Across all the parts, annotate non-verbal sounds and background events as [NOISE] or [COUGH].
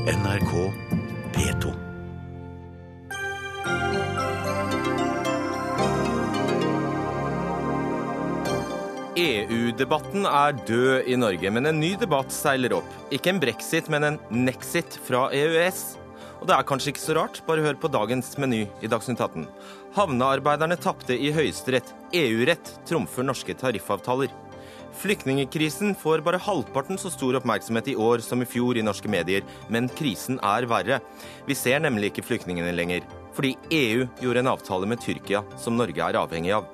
NRK P2. EU-debatten er død i Norge, men en ny debatt seiler opp. Ikke en brexit, men en nexit fra EØS. Og det er kanskje ikke så rart, bare hør på dagens meny i Dagsnytt 18. Havnearbeiderne tapte i Høyesterett. EU-rett trumfer norske tariffavtaler. Flyktningkrisen får bare halvparten så stor oppmerksomhet i år som i fjor i norske medier, men krisen er verre. Vi ser nemlig ikke flyktningene lenger, fordi EU gjorde en avtale med Tyrkia som Norge er avhengig av.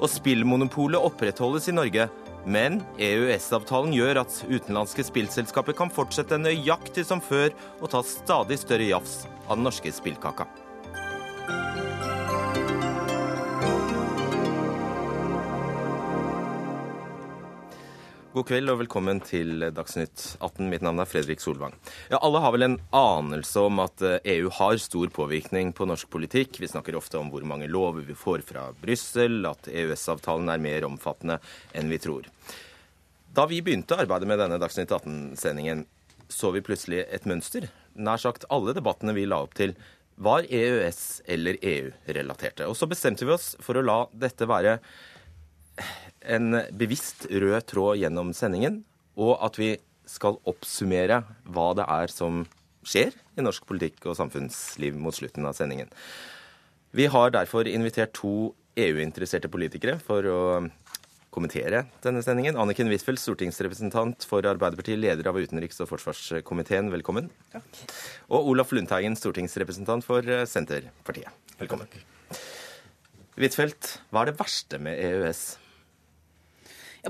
Og spillmonopolet opprettholdes i Norge, men EØS-avtalen gjør at utenlandske spillselskaper kan fortsette nøyaktig som før og ta stadig større jafs av den norske spillkaka. God kveld og velkommen til Dagsnytt 18. Mitt navn er Fredrik Solvang. Ja, alle har vel en anelse om at EU har stor påvirkning på norsk politikk. Vi snakker ofte om hvor mange lover vi får fra Brussel, at EØS-avtalen er mer omfattende enn vi tror. Da vi begynte arbeidet med denne Dagsnytt 18-sendingen, så vi plutselig et mønster. Nær sagt alle debattene vi la opp til, var EØS- eller EU-relaterte. Og så bestemte vi oss for å la dette være en bevisst rød tråd gjennom sendingen, og at vi skal oppsummere hva det er som skjer i norsk politikk og samfunnsliv mot slutten av sendingen. Vi har derfor invitert to EU-interesserte politikere for å kommentere denne sendingen. Anniken Huitfeldt, stortingsrepresentant for Arbeiderpartiet, leder av utenriks- og forsvarskomiteen, velkommen. Takk. Og Olaf Lundteigen, stortingsrepresentant for Senterpartiet. Velkommen. Huitfeldt, hva er det verste med EØS?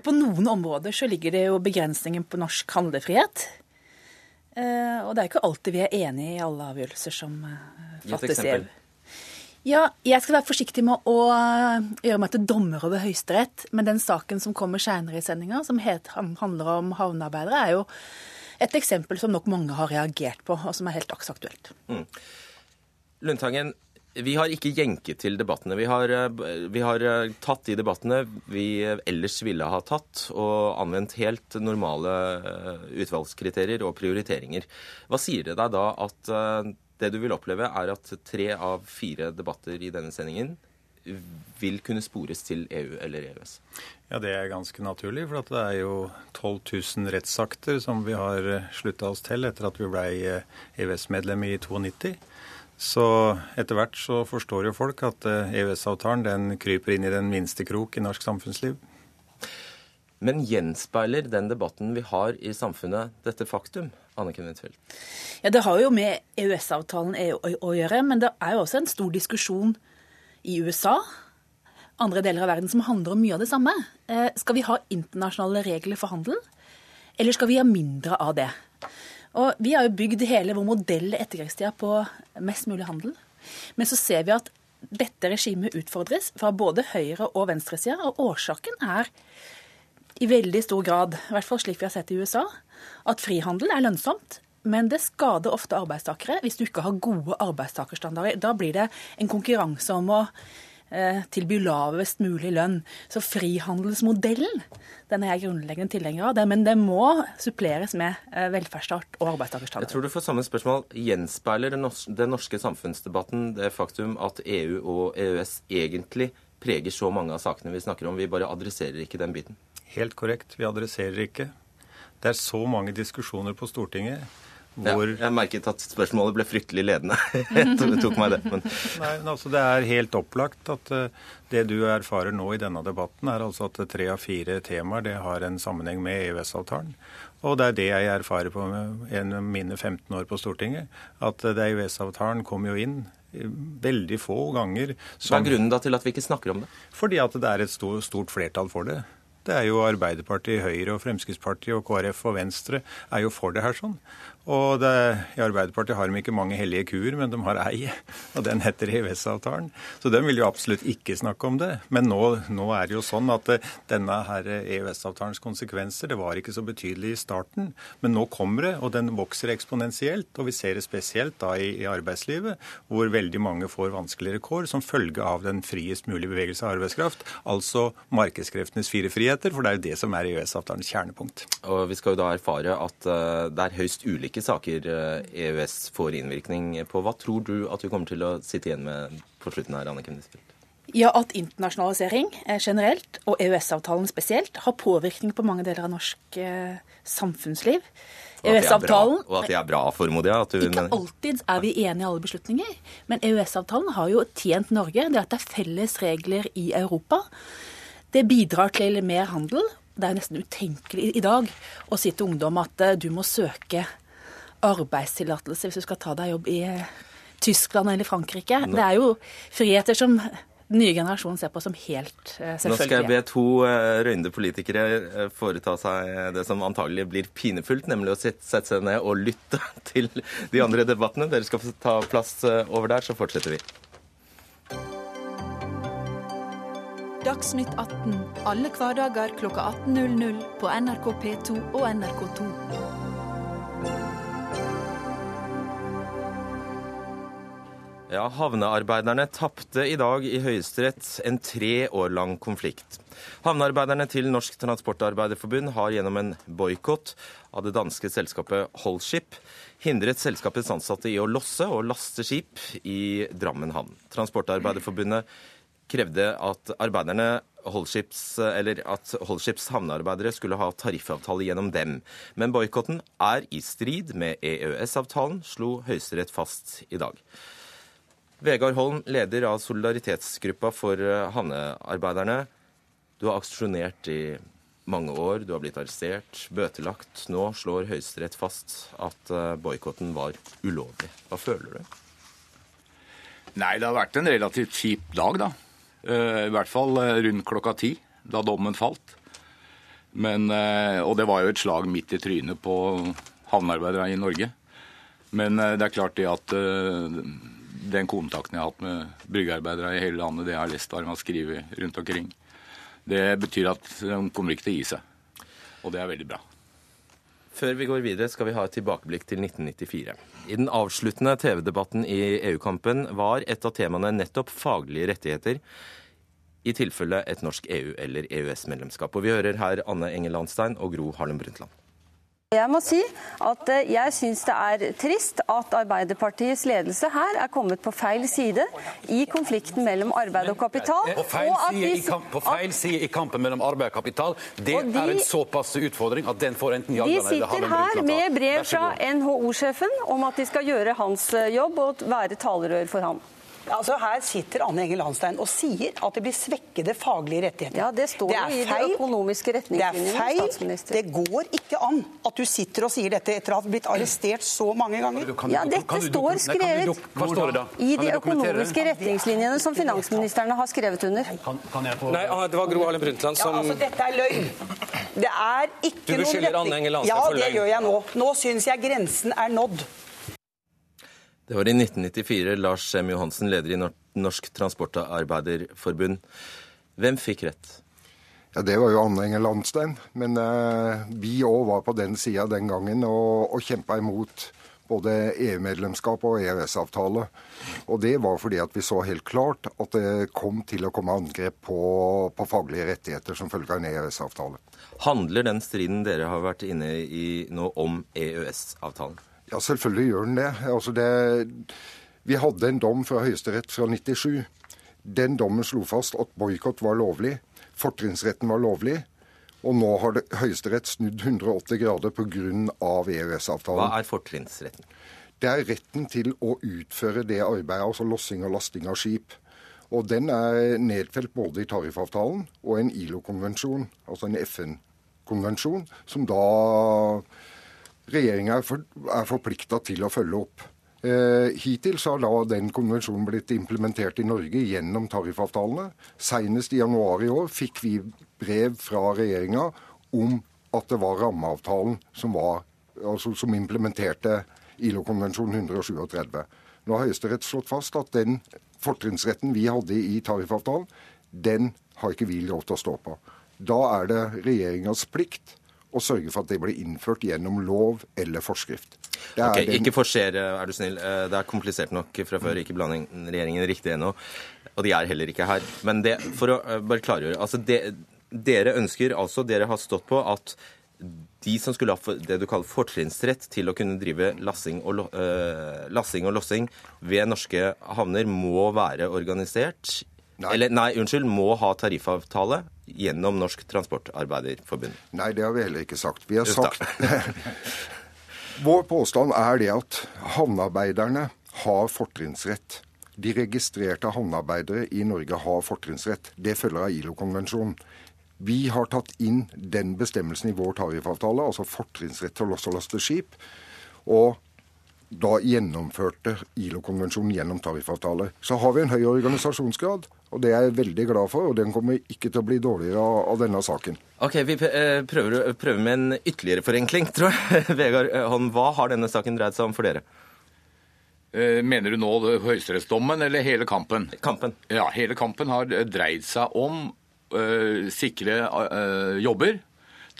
På noen områder så ligger det jo begrensninger på norsk handlefrihet. Eh, og det er ikke alltid vi er enig i alle avgjørelser som eh, fattes i. EU. Ja, jeg skal være forsiktig med å eh, gjøre meg til dommer over Høyesterett, men den saken som kommer seinere i sendinga, som handler om havnearbeidere, er jo et eksempel som nok mange har reagert på, og som er helt dagsaktuelt. Lundteigen, vi har ikke jenket til debattene. Vi har, eh, vi har eh, tatt de debattene vi ellers ville ha tatt, og anvendt helt normale eh, utvalgskriterier og prioriteringer. Hva sier det deg da at det du vil oppleve, er at tre av fire debatter i denne sendingen vil kunne spores til EU eller EØS? Ja, Det er ganske naturlig, for det er jo 12 000 rettsakter som vi har slutta oss til etter at vi ble EØS-medlem i 92. Så etter hvert så forstår jo folk at EØS-avtalen den kryper inn i den minste krok i norsk samfunnsliv. Men gjenspeiler den debatten vi har i samfunnet, dette faktum? Anniken Huitfeldt. Ja, Det har jo med EØS-avtalen å, å gjøre, men det er jo også en stor diskusjon i USA, andre deler av verden, som handler om mye av det samme. Eh, skal vi ha internasjonale regler for handel, eller skal vi ha mindre av det? Og Vi har jo bygd hele vår modell i etterkrigstida på mest mulig handel. Men så ser vi at dette regimet utfordres fra både høyre- og venstresida, og årsaken er i veldig stor grad, i hvert fall slik vi har sett i USA, at frihandel er lønnsomt. Men det skader ofte arbeidstakere hvis du ikke har gode arbeidstakerstandarder. Da blir det en konkurranse om å tilby lavest mulig lønn. Så frihandelsmodellen den er jeg grunnleggende tilhenger av. Men det må suppleres med eh, velferdsstat og Jeg tror du får samme spørsmål. Gjenspeiler den norske samfunnsdebatten det faktum at EU og EØS egentlig preger så mange av sakene vi snakker om? Vi bare adresserer ikke den biten. Helt korrekt, vi adresserer ikke. Det er så mange diskusjoner på Stortinget Ja, hvor jeg merket at spørsmålet ble fryktelig ledende. [LAUGHS] etter tok- tok meg det. Men Nei, men altså Det er helt opplagt at uh, det du erfarer nå i denne debatten, er altså at tre av fire temaer det har en sammenheng med EØS-avtalen. Og det er det jeg erfarer på gjennom mine 15 år på Stortinget. At uh, det EØS-avtalen kom jo inn eh, veldig få ganger. hva er grunnen da til at vi ikke snakker om det? Fordi at det er et stort, stort flertall for det. Det er jo Arbeiderpartiet, Høyre og Fremskrittspartiet og KrF og Venstre er jo for det her sånn. Og det, I Arbeiderpartiet har de ikke mange hellige kuer, men de har ei, og den heter EØS-avtalen. Så de vil jo absolutt ikke snakke om det. Men nå, nå er det jo sånn at eh, denne EØS-avtalens konsekvenser det var ikke så betydelig i starten, men nå kommer det, og den vokser eksponentielt. Og vi ser det spesielt da i, i arbeidslivet, hvor veldig mange får vanskeligere kår som følge av den friest mulige bevegelse av arbeidskraft, altså markedskreftenes fire friheter, for det er jo det som er EØS-avtalens kjernepunkt. Og vi skal jo da erfare at eh, det er høyst ulike hvilke saker EØS får innvirkning på. Hva tror du at vi kommer til å sitte igjen med på slutten her, Anniken Huitfeldt? Ja, at internasjonalisering generelt, og EØS-avtalen spesielt, har påvirkning på mange deler av norsk eh, samfunnsliv. EØS-avtalen Og at det er bra, formoder jeg? Ikke alltid er vi enige i alle beslutninger, men EØS-avtalen har jo tjent Norge. Det at det er felles regler i Europa, det bidrar til mer handel. Det er nesten utenkelig i dag å si til ungdom at eh, du må søke arbeidstillatelse hvis du skal ta deg jobb i eh, Tyskland eller Frankrike. Det er jo friheter som den nye generasjonen ser på som helt selvfølgelig. Nå skal jeg be to uh, røynde politikere foreta seg det som antagelig blir pinefullt, nemlig å sette, seg ned og lytte [LAUGHS] til de andre debattene. Dere skal få ta plass over der, så fortsetter vi. Dagsnytt 18 alle hverdager klokka 18.00 på NRK P2 og NRK2. Ja, Havnearbeiderne tapte i dag i Høyesterett en tre år lang konflikt. Havnearbeiderne til Norsk Transportarbeiderforbund har gjennom en boikott av det danske selskapet Holship hindret selskapets ansatte i å losse og laste skip i Drammen havn. Transportarbeiderforbundet krevde at arbeiderne Holships, eller at Holships havnearbeidere skulle ha tariffavtale gjennom dem. Men boikotten er i strid med EØS-avtalen, slo Høyesterett fast i dag. Vegard Holm, leder av solidaritetsgruppa for eh, havnearbeiderne. Du har aksjonert i mange år, du har blitt arrestert, bøtelagt. Nå slår Høyesterett fast at eh, boikotten var ulovlig. Hva føler du? Nei, det har vært en relativt kjip dag, da. Eh, I hvert fall rundt klokka ti, da dommen falt. Men, og det var jo et slag midt i trynet på havnearbeidere i Norge. Men det er klart det at den kontakten jeg har hatt med bryggearbeidere i hele landet, det jeg har lest har skrevet rundt omkring, det betyr at de kommer ikke til å gi seg. Og det er veldig bra. Før vi går videre, skal vi ha et tilbakeblikk til 1994. I den avsluttende TV-debatten i EU-kampen var et av temaene nettopp faglige rettigheter i tilfelle et norsk EU- eller EØS-medlemskap. Og vi hører her Anne Enger Landstein og Gro Harlem Brundtland. Jeg må si at eh, jeg syns det er trist at Arbeiderpartiets ledelse her er kommet på feil side i konflikten mellom arbeid og kapital. På feil, side, i kamp, på feil side i kampen mellom arbeid og kapital. Det de, er en såpass utfordring at den får enten De sitter her med brev fra NHO-sjefen om at de skal gjøre hans eh, jobb og være talerør for ham. Altså Her sitter Anne Engel Landstein og sier at det blir svekkede faglige rettigheter. Ja, Det står det i de økonomiske retningslinjene. Det er feil. Det går ikke an at du sitter og sier dette etter å ha blitt arrestert så mange ganger. Ja, Dette står skrevet i de økonomiske retningslinjene som finansministrene har skrevet under. Nei, ah, det var Gro Harlem Brundtland som Ja, altså Dette er løgn. Det er ikke noen retning... Du beskylder Anne Engel Landstein for løgn? Ja, det gjør jeg nå. Nå syns jeg grensen er nådd. Det var i 1994 Lars Sem Johansen, leder i Norsk Transportarbeiderforbund. Hvem fikk rett? Ja, Det var jo Anne Enger Landstein. Men eh, vi òg var på den sida den gangen og, og kjempa imot både EU-medlemskap og EØS-avtale. Og det var fordi at vi så helt klart at det kom til å komme angrep på, på faglige rettigheter som følge av en EØS-avtale. Handler den striden dere har vært inne i nå om EØS-avtalen? Ja, selvfølgelig gjør den det. Altså det vi hadde en dom fra Høyesterett fra 97. Den dommen slo fast at boikott var lovlig, fortrinnsretten var lovlig. Og nå har Høyesterett snudd 180 grader pga. EØS-avtalen. Hva er fortrinnsretten? Det er retten til å utføre det arbeidet, altså lossing og lasting av skip. Og den er nedfelt både i tariffavtalen og en ILO-konvensjon, altså en FN-konvensjon, som da regjeringa er, for, er forplikta til å følge opp. Eh, hittil har da den konvensjonen blitt implementert i Norge gjennom tariffavtalene. Senest i januar i år fikk vi brev fra regjeringa om at det var rammeavtalen som, var, altså, som implementerte ILO-konvensjon 137. Nå har Høyesterett slått fast at den fortrinnsretten vi hadde i tariffavtalen, den har ikke vi lov til å stå på. Da er det regjeringas plikt og sørge for at det blir innført gjennom lov eller forskrift. Ok, den... Ikke forser, er du snill. Eh, det er komplisert nok fra før. Ikke bland regjeringen riktig ennå. Og de er heller ikke her. Men det, for å eh, bare klargjøre altså det, Dere ønsker altså, dere har stått på at de som skulle ha det du kaller fortrinnsrett til å kunne drive lassing og, uh, lassing og lossing ved norske havner, må være organisert Nei. Eller nei, unnskyld, må ha tariffavtale gjennom Norsk Transportarbeiderforbund. Nei, det har vi heller ikke sagt. Vi har sagt [LAUGHS] Vår påstand er det at havnearbeiderne har fortrinnsrett. De registrerte havnearbeidere i Norge har fortrinnsrett. Det følger av ILO-konvensjonen. Vi har tatt inn den bestemmelsen i vår tariffavtale, altså fortrinnsrett til å losse skip. Og da gjennomførte ILO-konvensjonen gjennom tariffavtale. Så har vi en høy organisasjonsgrad, og det er jeg veldig glad for. Og den kommer ikke til å bli dårligere av, av denne saken. Ok, Vi eh, prøver, prøver, med en ytterligere forenkling, [LAUGHS] tror jeg. Vegard Hånd, hva har denne saken dreid seg om for dere? Eh, mener du nå høyesterettsdommen eller hele kampen? Kampen. Ja, Hele kampen har dreid seg om uh, sikre uh, jobber,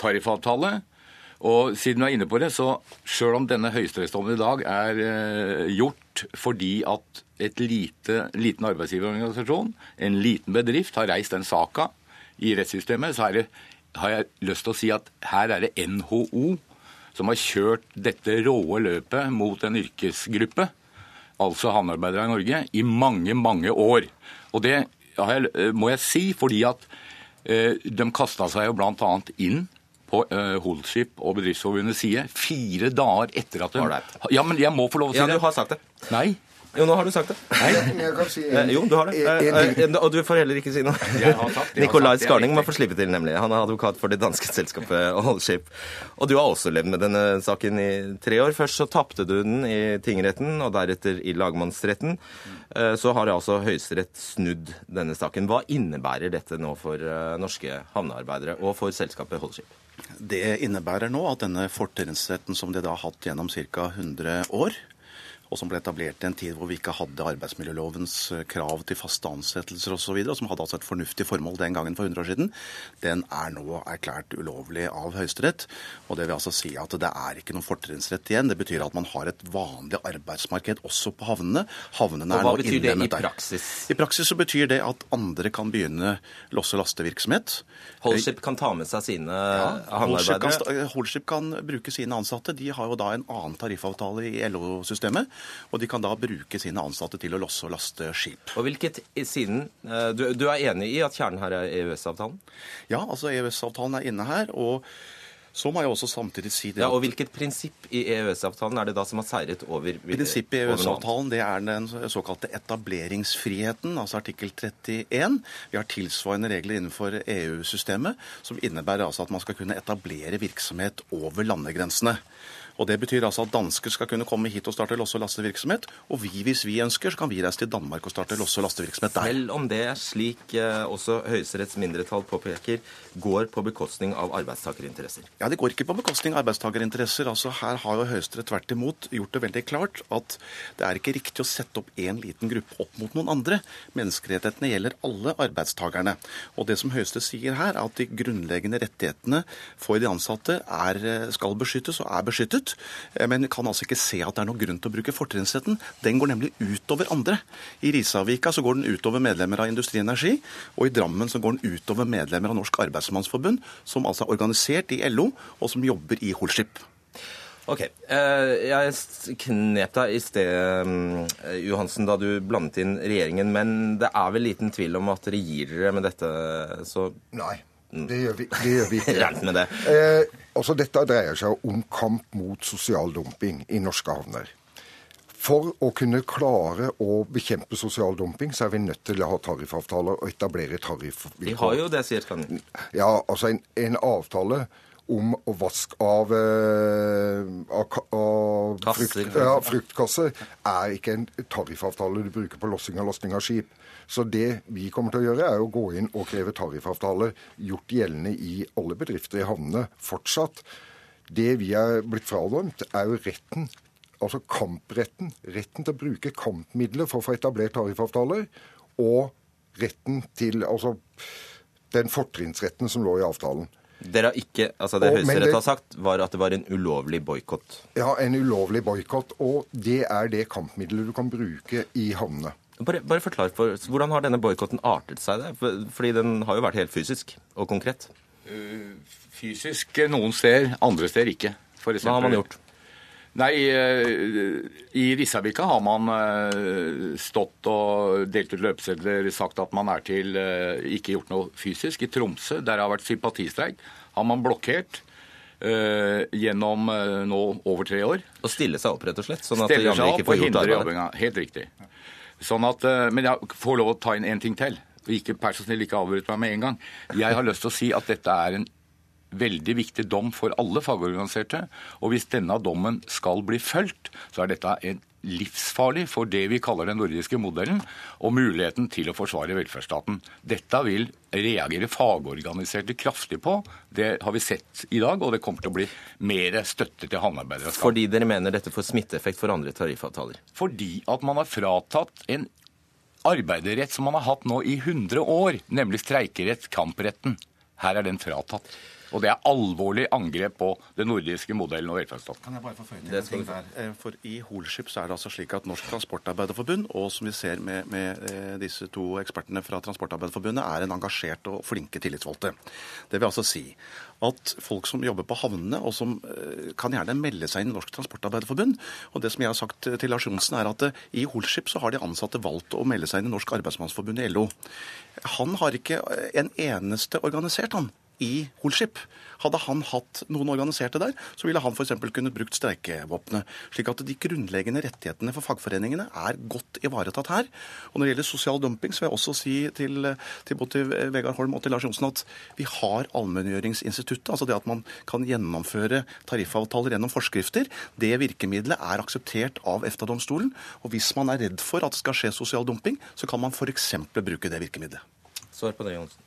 tariffavtale. Og siden du er inne på det, så sjøl om denne høyesterettsdommen i dag er uh, gjort fordi at et lite, liten arbeidsgiverorganisasjon, en liten bedrift, har reist den saka i rettssystemet, så det, har jeg lyst til å si at her er det NHO som har kjørt dette råe løpet mot en yrkesgruppe, altså havnearbeidere i Norge, i mange, mange år. Og det må jeg si fordi at Eh, de kasta seg jo bl.a. inn på uh, Holdskip og Bedriftsforbundets side fire dager etter at de Ja, men jeg må få lov å si ja, det. Ja, du har sagt det. Nei. Jo, nå har du sagt det. Nei. Jeg kan si en, jo, du har det. En, en, og du får heller ikke si noe. Jeg har sagt, Nikolai Skarning må få slippe til, nemlig. Han er advokat for det danske selskapet Allship. Og du har også levd med denne saken i tre år. Først så tapte du den i tingretten, og deretter i lagmannsretten. Så har altså Høyesterett snudd denne saken. Hva innebærer dette nå for norske havnearbeidere og for selskapet Holdship? Det innebærer nå at denne fortrinnsretten som de da har hatt gjennom ca. 100 år, og som ble etablert i en tid hvor vi ikke hadde arbeidsmiljølovens eh, krav til faste ansettelser osv., og, og som hadde altså et fornuftig formål den gangen for 100 år siden, den er nå erklært ulovlig av Høyesterett. Og det vil altså si at det er ikke noen fortrinnsrett igjen. Det betyr at man har et vanlig arbeidsmarked også på havnene. Havnene er nå innlemmet og hva betyr det i praksis? I praksis så betyr det at andre kan begynne losse- og lastevirksomhet. Holship kan ta med seg sine ja, havnearbeidere? Holship kan, kan bruke sine ansatte. De har jo da en annen tariffavtale i LO-systemet. Og de kan da bruke sine ansatte til å losse og laste skip. Og hvilket siden, eh, du, du er enig i at kjernen her er EØS-avtalen? Ja, altså EØS-avtalen er inne her. og så må jeg også samtidig si det ja, og Hvilket prinsipp i EØS-avtalen er det da som har seiret over Prinsippet i EØS-avtalen det er den såkalte etableringsfriheten, altså artikkel 31. Vi har tilsvarende regler innenfor EU-systemet, som innebærer altså at man skal kunne etablere virksomhet over landegrensene. Og Det betyr altså at dansker skal kunne komme hit og starte losse- og lastevirksomhet. Og vi, hvis vi ønsker, så kan vi reise til Danmark og starte losse- og lastevirksomhet der. Selv om det, slik eh, også Høyesteretts mindretall påpeker, går på bekostning av arbeidstakerinteresser? Ja, det går ikke på bekostning av arbeidstakerinteresser. Altså, her har jo Høyesterett tvert imot gjort det veldig klart at det er ikke riktig å sette opp én liten gruppe opp mot noen andre. Menneskerettighetene gjelder alle arbeidstakerne. Og det som Høyesterett sier her, er at de grunnleggende rettighetene for de ansatte er, skal beskyttes og er beskyttet Men vi kan altså ikke se at det er noen grunn til å bruke fortrinnsretten. Den går nemlig utover andre. I Risavika så går den utover medlemmer av Industri Energi, og i Drammen så går den utover medlemmer av Norsk Arbeidsmannsforbund, som altså er organisert i LO, og som jobber i Holship. Ok. Eh, jeg knep deg i sted, mm, Johansen, da du blandet inn regjeringen. Men det er vel liten tvil om at dere gir dere med dette, så Nei. Det gjør vi, det gjør vi [LAUGHS] ikke. Regn med det. Eh, altså Dette dreier seg om kamp mot sosial dumping i norske havner. For å kunne klare å bekjempe sosial dumping, så er vi nødt til å ha tariffavtaler og etablere tariffvilkår. De har jo det, sier Skanning. Ja, altså en, en avtale om å vaske av, eh, av, av frukt, ja, fruktkasser er ikke en tariffavtale du bruker på lossing og lasting av skip. Så det vi kommer til å gjøre, er å gå inn og kreve tariffavtaler gjort gjeldende i alle bedrifter i havnene fortsatt. Det vi er blitt fradømt, er jo retten, altså kampretten, retten til å bruke kampmidler for å få etablert tariffavtaler, og retten til altså den fortrinnsretten som lå i avtalen. Dere har ikke, altså Det Høyesterett har sagt, var at det var en ulovlig boikott. Ja, en ulovlig boikott. Og det er det kampmiddelet du kan bruke i havnene. Bare, bare forklar for, Hvordan har denne boikotten artet seg? Det? Fordi den har jo vært helt fysisk og konkret. Fysisk noen steder, andre steder ikke. For Hva har man gjort? Nei, I Risavika har man stått og delt ut løpesedler, sagt at man er til Ikke gjort noe fysisk. I Tromsø, der det har vært sympatistreik, har man blokkert. Uh, gjennom uh, nå over tre år. Og stille seg opp, rett og slett? Sånn at Stiller seg opp og hindre jobbinga. Helt riktig. Sånn at, uh, men jeg får lov å ta inn en ting til. ikke Per så snill ikke avbryt meg med en gang. Jeg har lyst til å si at dette er en veldig viktig dom for alle fagorganiserte. Og hvis denne dommen skal bli fulgt, så er dette en livsfarlig for det vi kaller den nordiske modellen, og muligheten til å forsvare velferdsstaten. Dette vil reagere fagorganiserte kraftig på. Det har vi sett i dag, og det kommer til å bli mer støtte til havnearbeidere. Fordi dere mener dette får smitteeffekt for andre tariffavtaler? Fordi at man har fratatt en arbeiderrett som man har hatt nå i 100 år, nemlig streikerett, kampretten. Her er den fratatt. Og det er alvorlig angrep på den nordiske modellen og velferdsstaten. Kan jeg bare få føye til en ting der? Eh, for I Holship så er det altså slik at Norsk Transportarbeiderforbund, og som vi ser med, med eh, disse to ekspertene fra Transportarbeiderforbundet, er en engasjert og flinke tillitsvalgte. Det vil altså si at folk som jobber på havnene, og som eh, kan gjerne melde seg inn i Norsk Transportarbeiderforbund. Og det som jeg har sagt til Lars Johnsen, er at i Holship så har de ansatte valgt å melde seg inn i Norsk Arbeidsmannsforbund i LO. Han har ikke en eneste organisert, han i Holskip. Hadde han hatt noen organiserte der, så ville han f.eks. kunnet brukt streikevåpenet. Slik at de grunnleggende rettighetene for fagforeningene er godt ivaretatt her. Og når det gjelder sosial dumping, så vil jeg også si til, til både Vegard Holm og til Lars Johnsen at vi har allmenngjøringsinstituttet. Altså det at man kan gjennomføre tariffavtaler gjennom forskrifter. Det virkemidlet er akseptert av EFTA-domstolen. Og hvis man er redd for at det skal skje sosial dumping, så kan man f.eks. bruke det virkemidlet. Svar på det, Johnsen.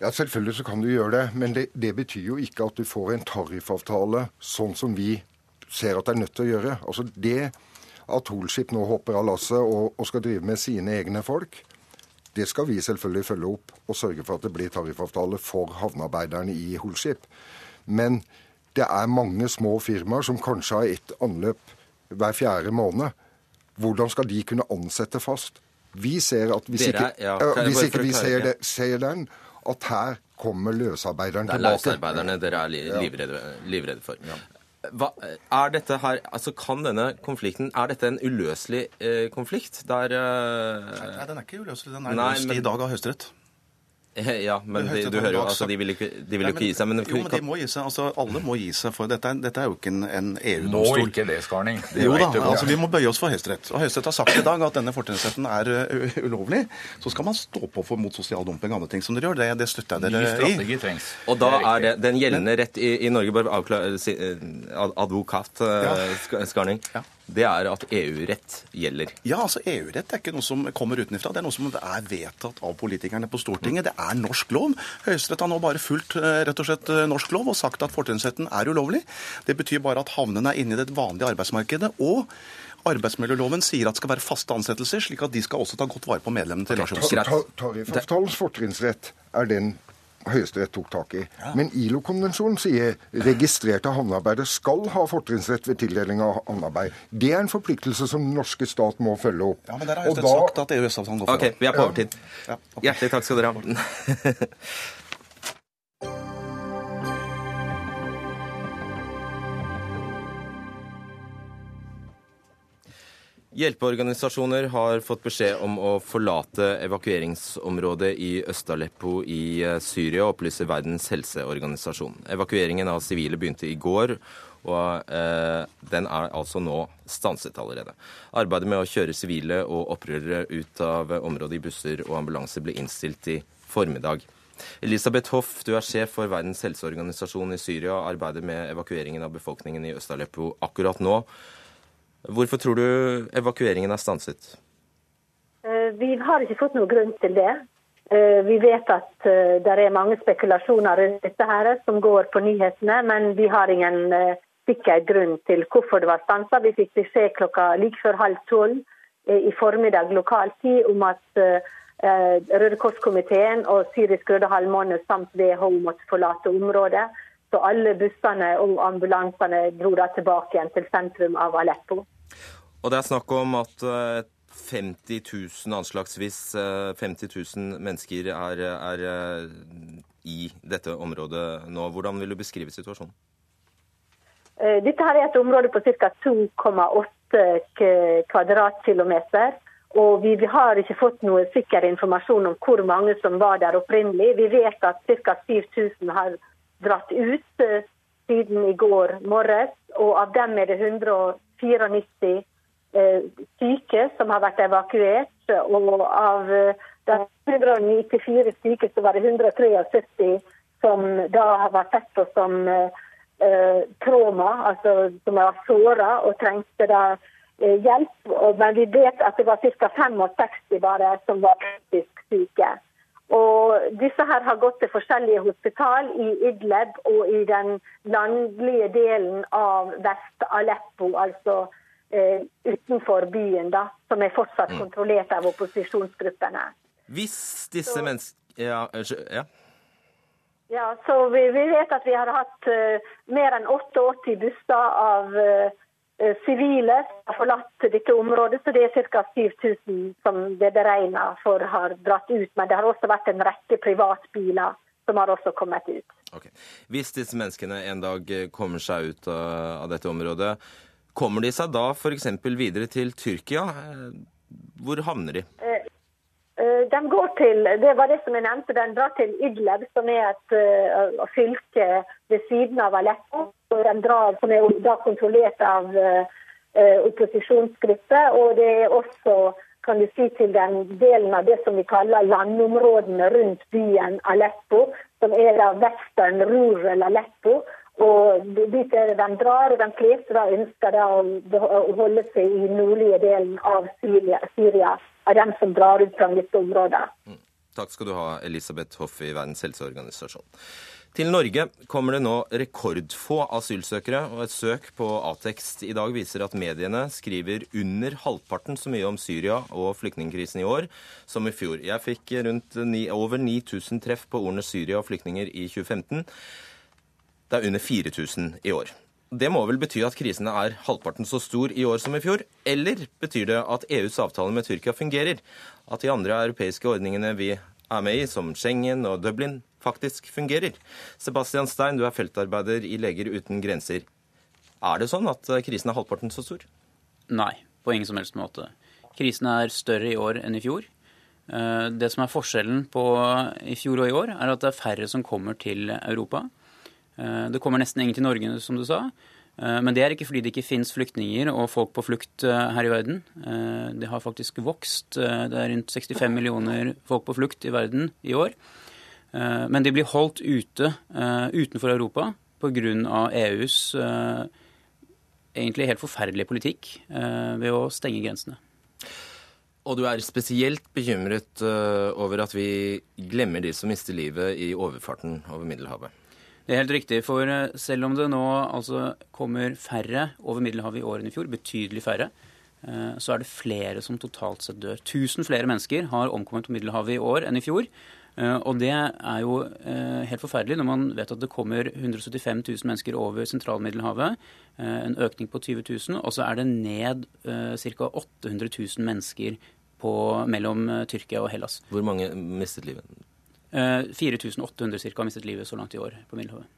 Ja, Selvfølgelig så kan du gjøre det, men det, det, betyr jo ikke at du får en tariffavtale sånn som vi ser at det er nødt til å gjøre. Altså Det at Holskip nå hopper av lasset og, og, skal drive med sine egne folk, det skal vi selvfølgelig følge opp og sørge for at det blir tariffavtale for havnearbeiderne i Holskip. Men det er mange små firmaer som kanskje har ett anløp hver fjerde måned. Hvordan skal de kunne ansette fast? Vi ser at hvis Dere, ikke, ja, hvis ikke vi ser, det, ser den, at her kommer løsarbeideren tilbake. Det er løsarbeiderne dere er livredde, livredde for. Ja. Hva, er dette her, altså kan denne konflikten, er dette en uløselig eh, konflikt? Der, eh, nei, den er ikke uløselig. Den er løst i dag av Høyesterett. [LAUGHS] Ja, men de, du hører jo altså, de vil ikke, de vil ikke gi seg. Men, jo, men de må gi seg. altså Alle må gi seg. for Dette, dette er jo ikke en, en EU-domstol. Må ikke det, Skarning. Det jo da, altså Vi må bøye oss for Høyesterett. Og Høyesterett har sagt i dag at denne fortrinnsretten er uh, ulovlig. Så skal man stå på for mot sosial dumping og andre ting som dere gjør. Det, det støtter jeg dere i. Trengs. Og da er det den gjeldende rett i, i Norge, bare avklare advokat uh, ja. Skarning. Ja det er at EU-rett gjelder. Ja, altså EU-rett er ikke noe som kommer utenfra. Det er noe som er vedtatt av politikerne på Stortinget. Det er norsk lov. Høyesterett har nå bare fulgt eh, rett og slett eh, norsk lov og sagt at fortrinnsretten er ulovlig. Det betyr bare at havnene er inne i det vanlige arbeidsmarkedet. og Arbeidsmiljøloven sier at det skal være faste ansettelser, slik at de skal også ta godt vare på medlemmene til okay. Tariffavtalens fortrinnsrett er den Høyesterett tok tak i. Ja. Men ILO-konvensjonen sier registrerte havnearbeidere skal ha fortrinnsrett ved tildeling av havnearbeid. Det er en forpliktelse som den norske stat må følge opp. Ja, Men der har Høyesterett da... sagt at EØS-avtalen går for. Ok, vi er på overtid. Ja. Okay. Hjertelig takk skal dere ha. [LAUGHS] Hjelpeorganisasjoner har fått beskjed om å forlate evakueringsområdet i Øst-Aleppo i eh, Syria, opplyser Verdens helseorganisasjon. Evakueringen av sivile begynte i går, og eh, den er altså nå stanset allerede. Arbeidet med å kjøre sivile og opprørere ut av området i busser og ambulanser ble innstilt i formiddag. Elisabeth Hoff, du er sjef for Verdens helseorganisasjon i Syria og arbeider med evakueringen av befolkningen i Øst-Aleppo akkurat nå. Hvorfor tror du evakueringen er stanset? Eh, vi har ikke fått noen grunn til det. Eh, vi vet at eh, det er mange spekulasjoner rundt dette her som går på nyhetene, men vi har ingen sikker grunn til hvorfor det var stansa. Vi fikk beskjed klokka like før halv tolv i formiddag lokal tid om at Røde Kors-komiteen og Syrisk Røde Halvmåne samt WHO måtte forlate området. Så alle bussene og ambulansene dro da tilbake igjen til sentrum av Aleppo. Og det er snakk om at eh, 50 000, anslagsvis eh, 50 000 mennesker er, er eh, i dette området nå. Hvordan vil du beskrive situasjonen? Dette her er et område på ca. 2,8 kvadratkilometer. Og vi har ikke fått noe sikker informasjon om hvor mange som var der opprinnelig. Vi vet at ca. 7000 har dratt ut siden i går morges, og av dem er det 100 94 eh, syke som har vært evakuert. Og av eh, de 194 syke så var det 173 som da har vært sett på som eh, eh, trauma, altså som var såra og trengte da eh, hjelp. Men vi vet at det var ca. 65 bare som var kritisk syke. Og disse her har gått til forskjellige hospital i Idleb og i den landlige delen av Vest-Aleppo, altså eh, utenfor byen, da, som er fortsatt kontrollert av opposisjonsgruppene. Hvis disse menneskene ja, ja. Ja, så vi, vi, vet at vi har hatt uh, mer enn 88 busser av uh, som har forlatt dette området. Så det er ca. 7000 som det er beregna for har dratt ut. Men det har også vært en rekke privatbiler som har også kommet ut. Okay. Hvis disse menneskene en dag kommer seg ut av, av dette området, kommer de seg da f.eks. videre til Tyrkia? Hvor havner de? Uh, de går til, det var det som jeg nevnte, den drar til Idleb, som er et uh, fylke ved siden av Aleppo. og Den drar, som er da kontrollert av uh, opposisjonsgrupper. Og det er også kan du si, til den delen av det som vi kaller landområdene rundt byen Aleppo, som er da western rural Aleppo. Og dit er det de drar, og de fleste da ønsker da å holde seg i nordlige delen av Syria. Syria av dem som drar ut fra dette området. Mm. Takk skal du ha, Elisabeth Hoff i Verdens helseorganisasjon. Til Norge kommer det nå rekordfå asylsøkere, og et søk på Atekst i dag viser at mediene skriver under halvparten så mye om Syria og flyktningkrisen i år som i fjor. Jeg fikk rundt ni, over 9000 treff på ordene Syria og flyktninger i 2015. Det er under 4000 i år. Det må vel bety at krisen er halvparten så stor i år som i fjor? Eller betyr det at EUs avtale med Tyrkia fungerer? At de andre europeiske ordningene vi er med i, som Schengen og Dublin, faktisk fungerer? Sebastian Stein, du er feltarbeider i Leger uten grenser. Er det sånn at krisen er halvparten så stor? Nei, på ingen som helst måte. Krisen er større i år enn i fjor. Eh, det som er forskjellen på i fjor og i år, er at det er færre som kommer til Europa. Eh, det kommer nesten ingen til Norge, som du sa. Eh, men det er ikke fordi det ikke finnes flyktninger og folk på flukt eh, her i verden. Det har faktisk vokst. Det er rundt 65 millioner folk på flukt i verden i år. Men de blir holdt ute utenfor Europa pga. EUs egentlig helt forferdelige politikk ved å stenge grensene. Og du er spesielt bekymret over at vi glemmer de som mister livet i overfarten over Middelhavet? Det er helt riktig. For eh, selv om det nå altså kommer færre over Middelhavet i år enn i fjor, betydelig færre, eh, så er det flere som totalt sett dør. 1000 flere mennesker har omkommet på Middelhavet i år enn i fjor. Eh, og det er jo helt forferdelig når man vet at det kommer 175 000 mennesker over sentralmiddelhavet. En økning på 20 000. Og så er det ned ca. 800 000 mennesker på, mellom Tyrkia og Hellas. Hvor mange mistet livet? 4800 ca. har mistet livet så langt i år på Middelhavet.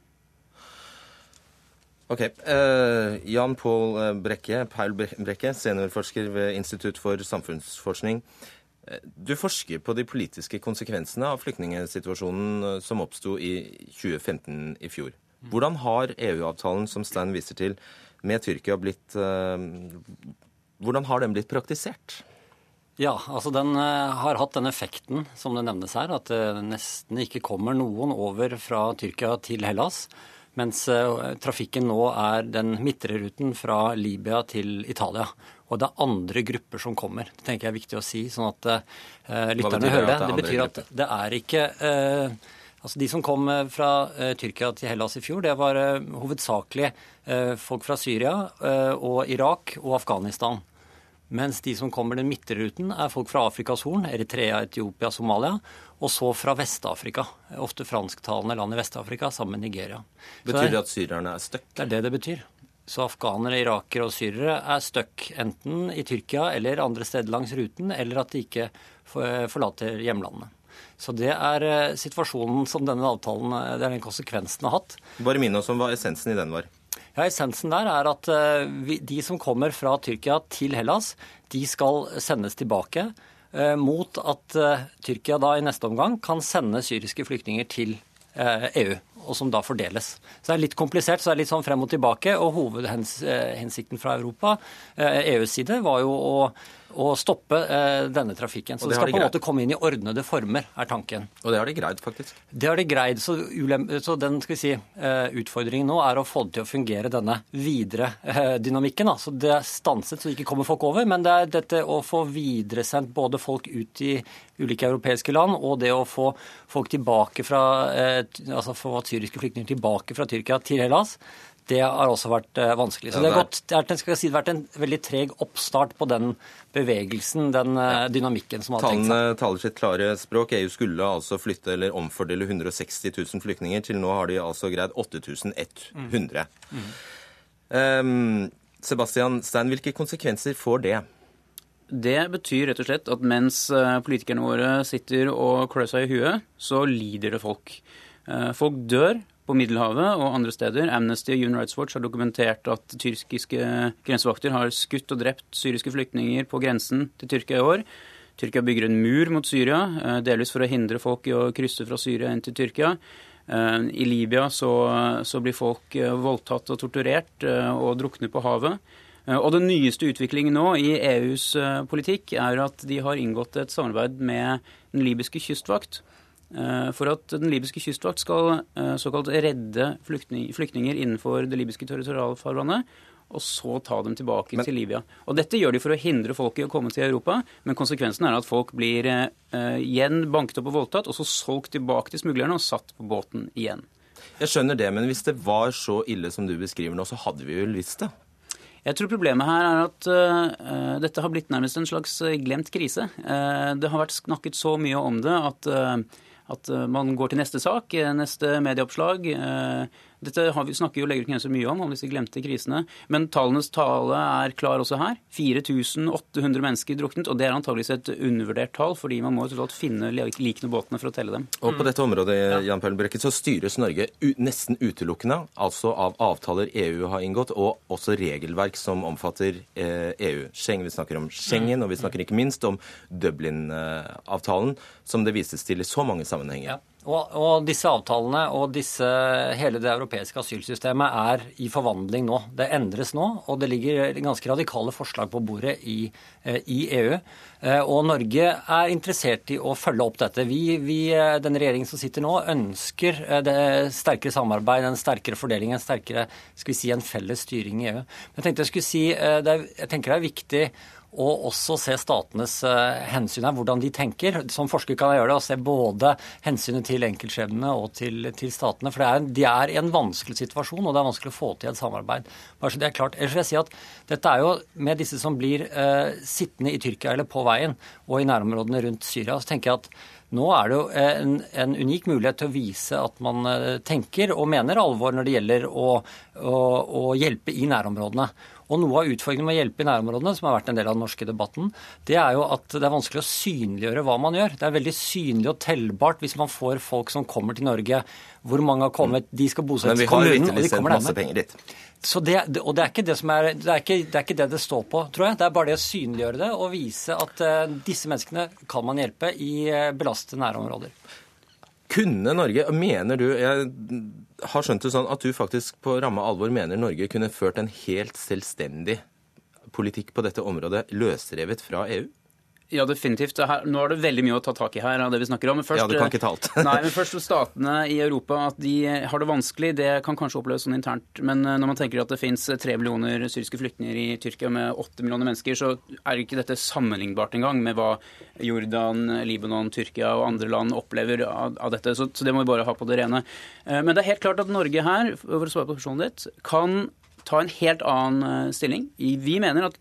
Ok. Uh, Jan Pål eh, Brekke, Paul Brekke, seniorforsker ved Institutt for samfunnsforskning. Eh, du forsker på de politiske konsekvensene av flyktningsituasjonen som oppsto i 2015 i fjor. Hvordan har EU-avtalen som Stein viser til, med Tyrkia blitt uh, Hvordan har den blitt praktisert? Ja, altså den eh, har hatt den effekten som det nevnes her, at det nesten ikke kommer noen over fra Tyrkia til Hellas. Mens eh, trafikken nå er den midtre ruten fra Libya til Italia. Og det er andre grupper som kommer. Det tenker jeg er viktig å si, sånn at uh, lytterne hører det. Det, det betyr at det er ikke uh, Altså De som kom fra uh, Tyrkia til Hellas i fjor, det var hovedsakelig folk fra Syria og Irak og Afghanistan. Mens de som kommer den midtre ruten, er folk fra Afrikas Horn, Eritrea, Etiopia, Somalia. Og så fra Vest-Afrika. Ofte fransktalende land i Vest-Afrika sammen med Nigeria. Betyr det at syrerne er stuck? Det er det det betyr. Så afghanere, irakere og syrere er stuck enten i Tyrkia eller andre steder langs ruten, eller at de ikke forlater hjemlandene. Så det er eh, situasjonen som denne avtalen, det er den konsekvensen har hatt. Bare minn oss om hva essensen i den var. Ja, Essensen der er at de som kommer fra Tyrkia til Hellas, de skal sendes tilbake. Mot at Tyrkia da i neste omgang kan sende syriske flyktninger til EU, og som da fordeles. Så det er litt komplisert, så det er litt sånn frem og tilbake. Og hovedhensikten fra Europa, EUs side, var jo å å stoppe eh, denne trafikken. Så det, det skal de på en måte komme inn i ordnede former, er tanken. Og det har de greid, faktisk? Det har de greid. Så, så den skal vi si, eh, utfordringen nå er å få det til å fungere, denne videre eh, dynamikken. Da. Så det er stanset så det ikke kommer folk over. Men det er dette å få videresendt både folk ut i ulike europeiske land, og det å få folk tilbake fra, altså få syriske flyktninger tilbake fra Tyrkia til Hellas det har også vært eh, vanskelig. Så det har, gått, det har si, vært en veldig treg oppstart på den bevegelsen, den eh, dynamikken som har tenkt seg. Tallene taler sitt klare språk. EU skulle altså flytte eller omfordele 160 000 flyktninger. Til nå har de altså greid 8100. Mm. Um, Sebastian Stein, hvilke konsekvenser får det? Det betyr rett og slett at mens eh, politikerne våre sitter og klør seg i huet, så lider det folk. Folk dør på Middelhavet og andre steder. Amnesty og Human Rights Watch har dokumentert at tyrkiske grensevakter har skutt og drept syriske flyktninger på grensen til Tyrkia i år. Tyrkia bygger en mur mot Syria, eh, delvis for å hindre folk i å krysse fra Syria inn til Tyrkia. Eh, I Libya så, så blir folk eh, voldtatt og torturert og drukner på havet. Og Den nyeste utviklingen nå i EUs politikk er at de har inngått et samarbeid med den libyske kystvakt. Eh, for at den libyske kystvakt skal eh, såkalt redde flyktninger innenfor det libyske territorialfarvannet, og så ta dem tilbake men, til Libya. Og Dette gjør de for å hindre folk i å komme til Europa, men konsekvensen er at folk blir eh, igjen banket opp og voldtatt, og så solgt tilbake til smuglerne og satt på båten igjen. Jeg skjønner det, men hvis det var så ille som du beskriver nå, så hadde vi jo visst det. Jeg tror problemet her er at uh, dette har blitt nærmest en slags glemt krise. Uh, det har vært snakket så mye om det at uh, at eh, man går til neste sak, eh, neste medieoppslag. Eh, dette vi, snakker jo Legger så mye om, om disse glemte krisene. Men tallenes tale er klar også her. 4800 mennesker druknet. Og det er antageligvis et undervurdert tall, fordi man må jo finne likene båtene for å telle dem. Og på dette området Jan Paul så styres Norge nesten utelukkende altså av avtaler EU har inngått, og også regelverk som omfatter EU. Schengen, vi snakker om Schengen, og vi snakker ikke minst om Dublin-avtalen, som det vises til i så mange sammenhenger. Ja. Og, og, disse avtalene og disse, hele det europeiske asylsystemet er i forvandling nå. Det endres nå, og det ligger ganske radikale forslag på bordet i, eh, i EU. Eh, og Norge er interessert i å følge opp dette. Vi, vi, eh, den regjeringen som sitter nå, ønsker det sterkere samarbeid, en sterkere fordeling, en sterkere skal vi si, en felles styring i EU. Men jeg tenkte jeg skulle si, jeg tenker det er viktig og også se statenes uh, hensyn her, hvordan de tenker. Som forsker kan jeg gjøre det, og se både hensynet til enkeltskjebnene og til, til statene. For er, de er i en vanskelig situasjon, og det er vanskelig å få til et samarbeid. Bare så det er klart. Ellers vil jeg si at dette er jo med disse som blir eh, sittende i Tyrkia eller på veien, og i nærområdene rundt Syria, så tenker jeg at nå er det jo en, en, unik mulighet til å vise at man eh, tenker og mener alvor når det gjelder å, å, å hjelpe i nærområdene. Og noe av utfordringen med å hjelpe i nærområdene, som har vært en del av den norske debatten, det er jo at det er vanskelig å synliggjøre hva man gjør. Det er veldig synlig og tellbart hvis man får folk som kommer til Norge. Hvor mange har kommet, de skal bosettes i kommunen, og de kommer med. Så det, og det er, ikke det, som er, det, er ikke, det er ikke det det står på, tror jeg. Det er bare det å synliggjøre det og vise at uh, disse menneskene kan man hjelpe i uh, belastede nærområder. Kunne Norge, mener du Jeg har skjønt det sånn at du faktisk på ramme alvor mener Norge kunne ført en helt selvstendig politikk på dette området løsrevet fra EU? Ja, definitivt. Her, nå er det veldig mye å ta tak i her av det vi snakker om. Først, ja, du kan ikke ta alt. nei, men først statene i Europa, at de har det vanskelig, det kan kanskje oppleves sånn internt. Men eh, når man tenker at det fins tre millioner syriske flyktninger i Tyrkia med åtte millioner mennesker, så er ikke dette sammenlignbart engang med hva Jordan, Libanon, Tyrkia og andre land opplever av, av dette. Så, så, det må vi bare ha på det rene. Eh, men det er helt klart at Norge her, for å svare på spørsmålet ditt, kan ta en helt annen eh, stilling. Vi mener at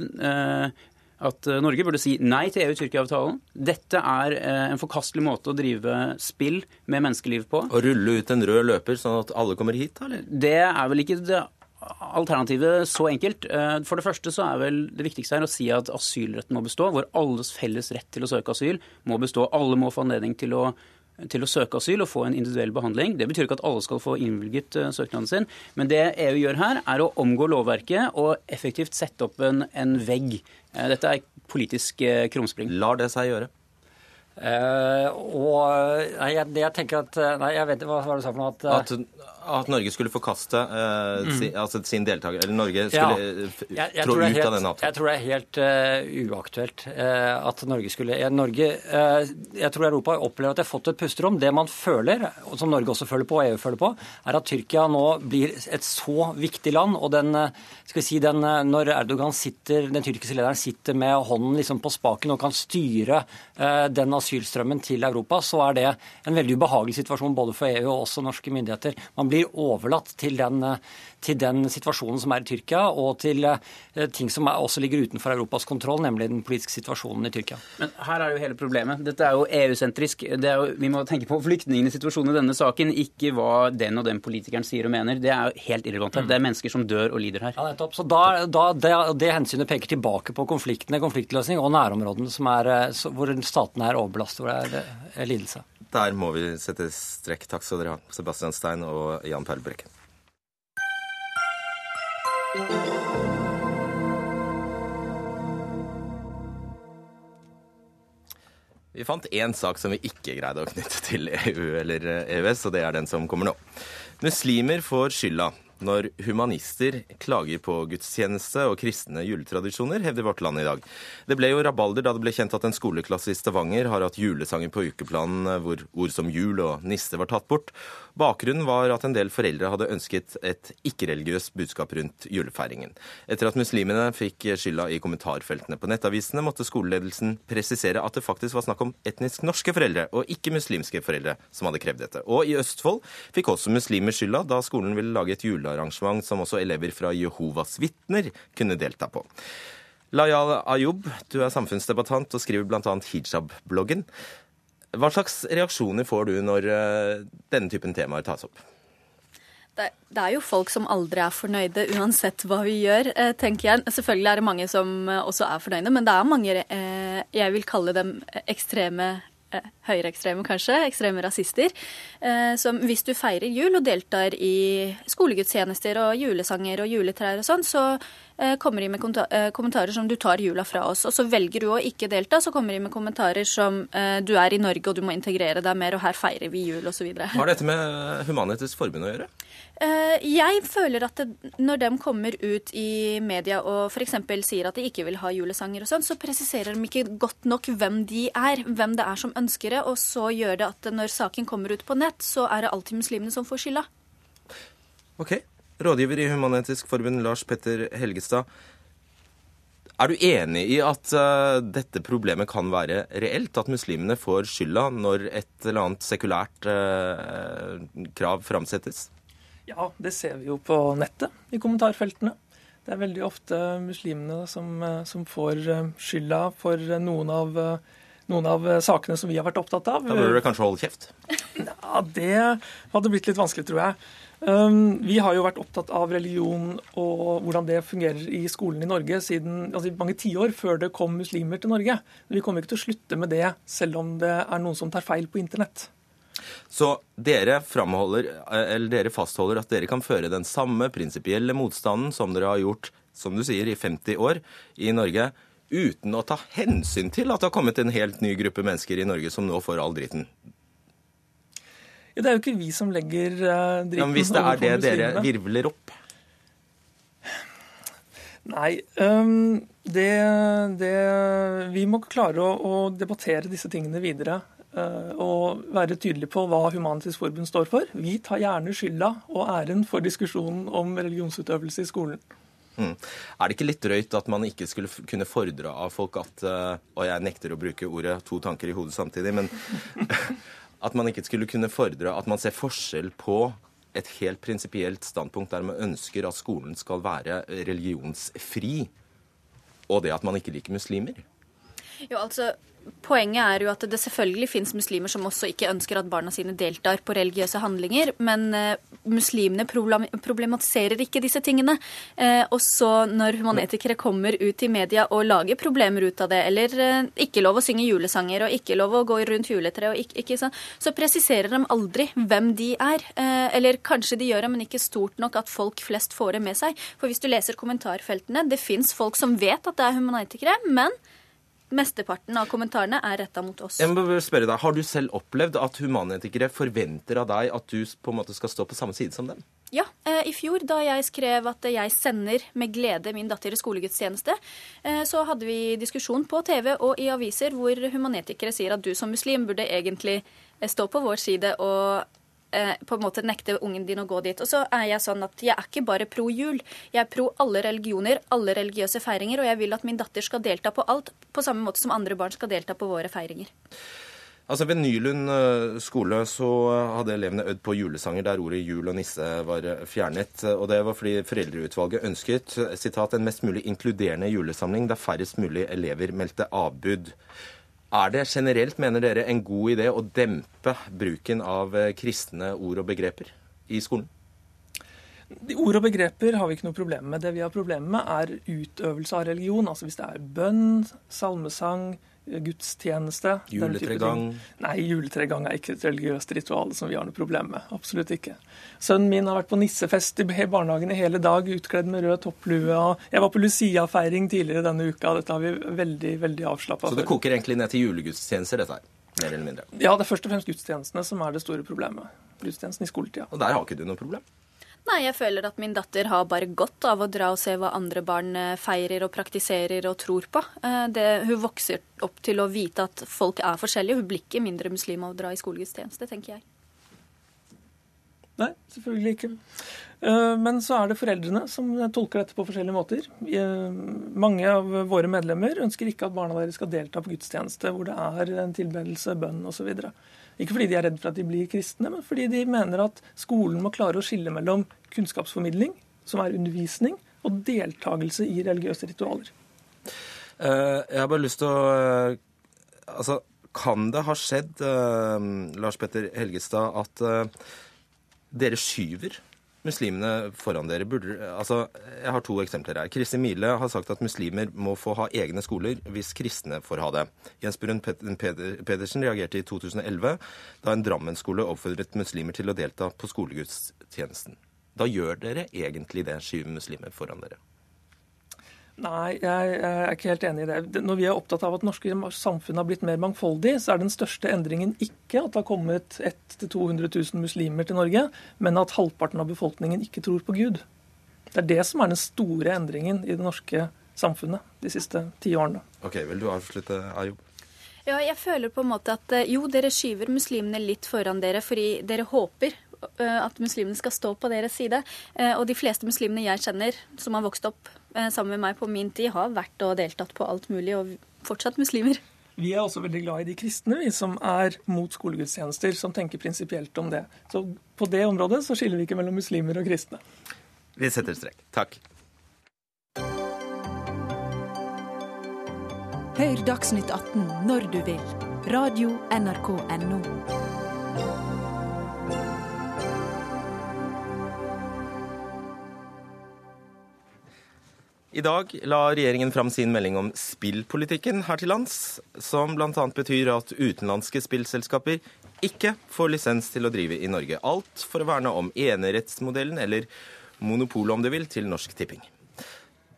at eh, Norge burde si nei til EU-Tyrkia-avtalen. Dette er eh, en forkastelig måte å drive spill med menneskeliv på. Å rulle ut en rød løper sånn at alle kommer hit, eller? Det er vel ikke det alternativet så enkelt. Eh, for det første så er vel det viktigste her å si at asylretten må bestå, hvor alles felles rett til å søke asyl må bestå. Alle må få anledning til å til å søke asyl og få en individuell behandling. Det betyr ikke at alle skal få innvilget søknaden sin, men det EU gjør her, er å omgå lovverket og effektivt sette opp en, en vegg. Uh, dette er politisk uh, krumspring. Lar det seg gjøre? Uh, og nei, jeg, jeg, tenker at Nei, jeg vet hva var det du sa for noe? At, at, at Norge skulle forkaste uh, mm. si, altså sin deltaker, eller Norge skulle ja. jeg, jeg trå ut helt, av den avtalen? Jeg tror det er helt uh, uaktuelt at Norge skulle Norge, Jeg tror Europa opplever at de har fått et pusterom. Det man føler, og som Norge også føler på, og EU føler på, er at Tyrkia nå blir et så viktig land. Og den, skal vi si, den, når Erdogan sitter, den tyrkiske lederen sitter med hånden liksom på spaken og kan styre den asylstrømmen til Europa, så er det en veldig ubehagelig situasjon både for EU og også norske myndigheter. Man blir overlatt til den, til den situasjonen som er i Tyrkia, og til eh, ting som også ligger utenfor Europas kontroll, nemlig den politiske situasjonen i Tyrkia. Men her er jo hele problemet. Dette er jo EU-sentrisk. Vi må tenke på flyktningenes situasjon i denne saken, ikke hva den og den politikeren sier og mener. Det er jo helt irrelevant. Mm. Det er mennesker som dør og lider her. Ja, nettopp. Så da, da, det, det, hensynet peker tilbake på konfliktene, konfliktløsning og nærområdene er, eh, hvor statene er overbelastet, hvor det er, er lidelse. Der må vi sette strekk. Takk skal dere ha, Sebastian Stein og Jan Perlbrekke. Vi fant én sak som vi ikke greide å knytte til EU eller EØS, og det er den som kommer nå. Muslimer får skylda når humanister klager på gudstjeneste og kristne juletradisjoner, hevder Vårt Land i dag. Det ble jo rabalder da det ble kjent at en skoleklasse i Stavanger har hatt julesanger på ukeplanen hvor ord som jul og niste var tatt bort. Bakgrunnen var at en del foreldre hadde ønsket et ikke-religiøst budskap rundt julefeiringen. Etter at muslimene fikk skylda i kommentarfeltene på nettavisene, måtte skoleledelsen presisere at det faktisk var snakk om etnisk norske foreldre, og ikke muslimske foreldre som hadde krevd dette. Og i Østfold fikk også muslimer skylda da skolen ville lage et jule julearrangement som også elever fra Jehovas vitner kunne delta på. Layal Ayub, du er samfunnsdebattant og skriver bl.a. hijab-bloggen. Hva slags reaksjoner får du når eh, denne typen temaer tas opp? Det, er jo folk som aldri er fornøyde, uansett hva vi gjør, eh, tenker jeg. Selvfølgelig er det mange som eh, også er fornøyde, men det er mange jeg vil kalle dem ekstreme høyreekstreme, kanskje, ekstreme rasister, som hvis du feirer jul og deltar i skolegudstjenester og julesanger og juletrær og sånn, så Eh, kommer de med eh, kommentarer som 'du tar jula fra oss'. Og så velger du å ikke delta, så kommer de med kommentarer som eh, 'du er i Norge og du må integrere deg mer, og her feirer vi jul', osv. Har dette med Human-Etisk Forbund å gjøre? Jeg føler at det, når de kommer ut i media og f.eks. sier at de ikke vil ha julesanger og sånn, så presiserer de ikke godt nok hvem de er, hvem det er som ønsker det, og så gjør det at når saken kommer ut på nett, så er det alltid muslimene som får skylda. Ok. Rådgiver i Human-Etisk Forbund, Lars Petter Helgestad. Er du enig i at uh, dette problemet kan være reelt? At muslimene får skylda når et eller annet sekulært uh, krav framsettes? Ja, det ser vi jo på nettet, i kommentarfeltene. Det er veldig ofte muslimene som, uh, som får skylda for noen av, noen av sakene som vi har vært opptatt av. Da burde du kanskje holde kjeft? [LAUGHS] Ja, det hadde blitt litt vanskelig, tror jeg. Um, vi har jo vært opptatt av religion og hvordan det fungerer i skolen i Norge siden altså mange tiår før det kom muslimer til Norge. Vi kommer ikke til å slutte med det, selv om det er noen som tar feil på internett. Så dere, dere fastholder at dere kan føre den samme prinsipielle motstanden som dere har gjort som du sier, i 50 år i Norge, uten å ta hensyn til at det har kommet en helt ny gruppe mennesker i Norge som nå får all dritten. Ja, det er jo ikke vi som legger uh, dritten ja, men Hvis det er det dere virvler opp? Nei. Um, det, det, Vi må klare å, å, debattere disse tingene videre. Og være tydelig på hva Human-Etisk Forbund står for. Vi tar gjerne skylda og æren for diskusjonen om religionsutøvelse i skolen. Mm. Er det ikke litt drøyt at man ikke skulle kunne fordre av folk at uh, Og jeg nekter å bruke ordet to tanker i hodet samtidig, men [LAUGHS] at man ikke skulle kunne fordre at man ser forskjell på et helt prinsipielt standpunkt der man ønsker at skolen skal være religionsfri, og det at man ikke liker muslimer? Jo, altså, Poenget er jo at det selvfølgelig finnes muslimer som også ikke ønsker at barna sine deltar på religiøse handlinger, men uh, muslimene problematiserer ikke disse tingene. Uh, og så når humanetikere kommer ut i media og lager problemer ut av det, eller uh, ikke lov å synge julesanger og ikke lov å gå rundt juletreet, og ikke, ikke, så, så presiserer de aldri hvem de er. eller kanskje de gjør det, men ikke stort nok at folk flest får det med seg. For hvis du leser kommentarfeltene, det fins folk som vet at det er humanetikere, men Mesteparten av kommentarene er retta mot oss. Jeg må spørre deg, Har du selv opplevd at humanetikere forventer av deg at du på en måte skal stå på samme side som dem? Ja, eh, i fjor da jeg skrev at jeg sender med glede min datter i skolegudstjeneste, eh, så hadde vi diskusjon på TV og i aviser hvor humanetikere sier at du som muslim burde egentlig eh, stå på vår side og på en måte nekte ungen din å gå dit. Og så er jeg sånn at jeg er ikke bare pro jul. Jeg er pro alle religioner, alle religiøse feiringer, og jeg vil at min datter skal delta på alt, på samme måte som andre barn skal delta på våre feiringer. Altså Ved Nylund eh, skole så hadde elevene øvd på julesanger der ordet jul og nisse var eh, fjernet. Og det var fordi foreldreutvalget ønsket sitat, en mest mulig inkluderende julesamling der færrest mulig elever meldte avbud. Er det generelt, mener dere, en god idé å dempe bruken av eh, kristne ord og begreper i skolen? Ord og begreper har vi ikke noe problem med. Det vi har problemer med, er utøvelse av religion. Altså hvis det er bønn, salmesang, gudstjeneste. Juletregang? Nei, juletregang er ikke et religiøst ritual som vi har noe problem med. Absolutt ikke. Sønnen min har vært på nissefest i barnehagen i hele dag, utkledd med rød topplue. Jeg var på Lucia-feiring tidligere denne uka. Dette har vi veldig veldig avslappa Så det koker egentlig ned til julegudstjenester, dette her? Mer eller mindre? Ja, det er først og fremst gudstjenestene som er det store problemet. Gudstjenesten i skoletida. Og der har ikke du noe problem? Nei, jeg føler at min datter har bare godt av å dra og se hva andre barn eh, feirer og praktiserer og tror på. Eh, det, hun vokser opp til å vite at folk er forskjellige. Hun blir ikke mindre muslim av å dra i skolegudstjeneste, tenker jeg. Nei, selvfølgelig ikke. Eh, men så er det foreldrene som tolker dette på forskjellige måter. Mange av våre medlemmer ønsker ikke at barna deres skal delta på gudstjeneste hvor det er en tilbedelse, bønn osv. Ikke fordi de er redd for at de blir kristne, men fordi de mener at skolen må klare å skille mellom kunnskapsformidling, som er undervisning, og deltakelse i religiøse ritualer. Uh, jeg har bare lyst til å uh, Altså, kan det ha skjedd, uh, Lars Petter Helgestad, at dere skyver muslimene foran dere burde Altså, jeg har to eksempler her. Kristin Mile har sagt at muslimer må få ha egne skoler hvis kristne får ha det. Jens Brun Pedersen reagerte i 2011 da en Drammen-skole oppfordret muslimer til å delta på skolegudstjenesten. Da gjør dere egentlig det, skyver muslimer foran dere. Nei, jeg er ikke helt enig i det. Når vi er opptatt av at norske samfunn har blitt mer mangfoldig, så er den største endringen ikke at det har kommet 100 000-200 000 muslimer til Norge, men at halvparten av befolkningen ikke tror på Gud. Det er det som er den store endringen i det norske samfunnet de siste ti årene. Ok, Vil du avslutte, Ayub? Ja, jeg føler på en måte at eh, jo, dere skyver muslimene litt foran dere fordi dere håper eh, at muslimene skal stå på deres side. Eh, og de fleste muslimene jeg kjenner som har vokst opp sammen med meg på min tid har vært og deltatt på alt mulig, og fortsatt muslimer. Vi er også veldig glad i de kristne, vi som er mot skolegudstjenester, som tenker prinsipielt om det. Så på det området så skiller vi ikke mellom muslimer og kristne. Vi setter strek. Takk. Hør Dagsnytt 18 når du vil. Radio NRK Radio.nrk.no. I dag la regjeringen fram sin melding om spillpolitikken her til lands, som bl.a. betyr at utenlandske spillselskaper ikke får lisens til å drive i Norge. Alt for å verne om enerettsmodellen, eller monopolet om du vil, til Norsk Tipping.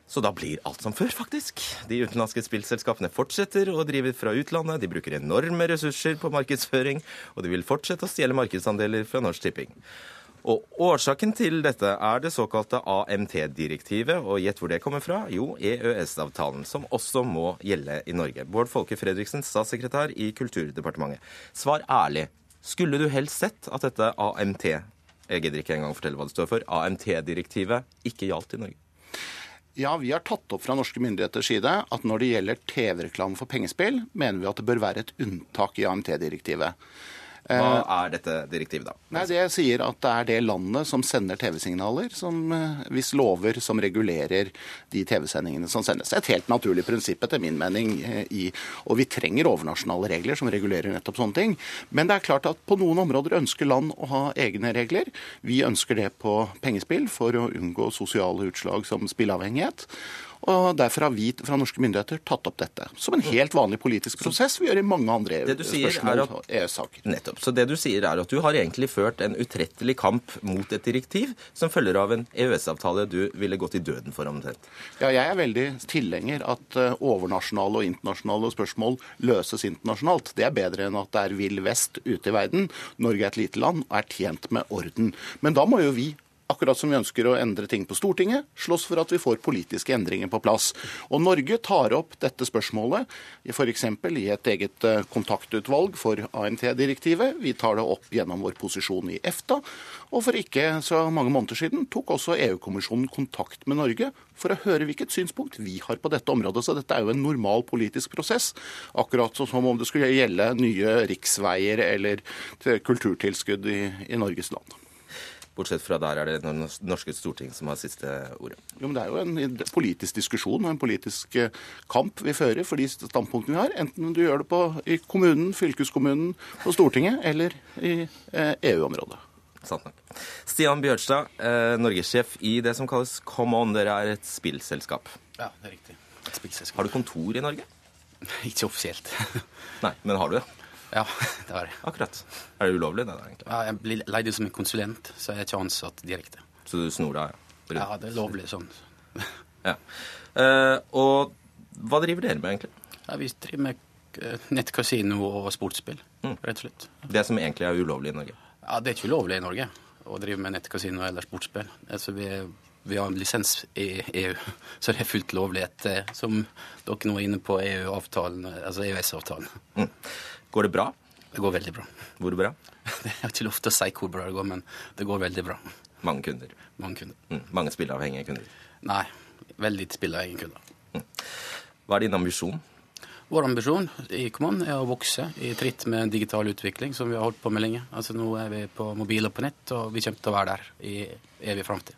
Så da blir alt som før, faktisk. De utenlandske spillselskapene fortsetter å drive fra utlandet, de bruker enorme ressurser på markedsføring, og de vil fortsette å stjele markedsandeler fra Norsk Tipping. Og Årsaken til dette er det såkalte AMT-direktivet. Og gjett hvor det kommer fra? Jo, EØS-avtalen, som også må gjelde i Norge. Bård Folke Fredriksen, statssekretær i Kulturdepartementet. Svar ærlig. Skulle du helst sett at dette AMT jeg gidder ikke engang fortelle hva det står for, AMT-direktivet ikke gjaldt i Norge? Ja, Vi har tatt opp fra norske myndigheters side at når det gjelder TV-reklame for pengespill, mener vi at det bør være et unntak i AMT-direktivet. Hva er dette direktivet, da? Nei, Det sier at det er det landet som sender TV-signaler, som eh, hvis lover som regulerer de TV-sendingene som sendes. Det et helt naturlig prinsipp etter min mening. eh, I, og vi trenger overnasjonale regler som regulerer nettopp sånne ting. Men det er klart at på noen områder ønsker land å ha egne regler. Vi ønsker det på pengespill for å unngå sosiale utslag som spilleavhengighet. Og Derfor har vi fra norske myndigheter tatt opp dette som en helt vanlig politisk prosess vi gjør i mange andre spørsmål og EØS-saker. Nettopp. Så det du sier er at du har egentlig ført en utrettelig kamp mot et direktiv som følger av en EØS-avtale du ville gått i døden for omtrent. Ja, jeg er veldig tilhenger at eh, overnasjonale og internasjonale spørsmål løses internasjonalt. Det er bedre enn at det er vill vest ute i verden. Norge er et lite land og er tjent med orden. Men da må jo vi Akkurat som vi ønsker å endre ting på Stortinget, slåss for at vi får politiske endringer på plass. Og Norge tar opp dette spørsmålet f.eks. i et eget eh, kontaktutvalg for ANT-direktivet. Vi tar det opp gjennom vår posisjon i EFTA. Og for ikke så mange måneder siden tok også EU-kommisjonen kontakt med Norge for å høre hvilket synspunkt vi har på dette området. Så dette er jo en normal politisk prosess. Akkurat som om det skulle gjelde nye riksveier eller kulturtilskudd i, i Norges land. Bortsett fra der er det det norske storting som har siste ordet. Jo, men Det er jo en politisk diskusjon og en politisk eh, kamp vi fører for de standpunktene vi har. Enten du gjør det på, i kommunen, fylkeskommunen, på Stortinget eller i eh, EU-området. Sant nok. Stian Bjørstad, eh, norgessjef i det som kalles Come On. Dere er et spillselskap. Ja, det er riktig. Et spillselskap. Har du kontor i Norge? [LAUGHS] Ikke offisielt. Nei, men har du det? Ja, [LAUGHS] det har jeg. Akkurat. Er det ulovlig, det der, egentlig? Ja, jeg blir leid ut som en konsulent, så jeg er ikke ansatt direkte. Så du snor deg? rundt? Ja, det er lovlig sånn. [LAUGHS] Ja. Eh, og hva driver dere med, egentlig? Ja, vi driver med eh, nettkasino og sportsspill, Mm. rett og slett. Det som egentlig er ulovlig i Norge? Ja, Det er ikke ulovlig i Norge å drive med nettkasino eller sportsspill. Altså, vi, vi har en lisens i EU, [LAUGHS] så det er fullt lovlig etter, som dere nå er inne på, EU-avtalen, altså EØS-avtalen. Mm. Går det bra? Det går veldig bra. Hvor bra? [LAUGHS] Jeg har ikke lov til å si hvor bra det går, men det går veldig bra. Mange kunder? Mange kunder. Mm. Mange spilleavhengige kunder? Nei, veldig spilleavhengige kunder. Hva er din ambisjon? Vår ambisjon i Command er å vokse i tritt med digital utvikling, som vi har holdt på med lenge. Altså Nå er vi på mobil og på nett, og vi kommer til å være der i evig framtid.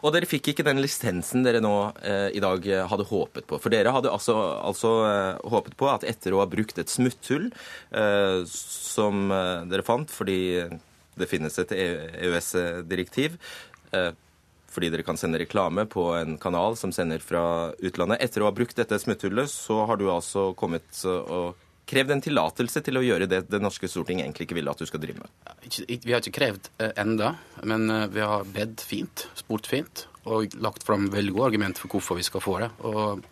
Og dere fikk ikke den lisensen dere nå eh, i dag eh, hadde håpet på. For dere hadde altså, altså eh, håpet på at etter å ha brukt et smutthull eh, som eh, dere fant fordi det finnes et EØS-direktiv eh, fordi dere kan sende reklame på en kanal som sender fra utlandet. Etter å ha brukt dette smutthullet, så har du altså kommet og krevd en tillatelse til å gjøre det det norske storting egentlig ikke ville at du skal drive med. Vi har ikke krevd eh, enda, men eh, vi har bedt fint, spurt fint, og lagt fram veldig gode argument for hvorfor vi skal få det. Og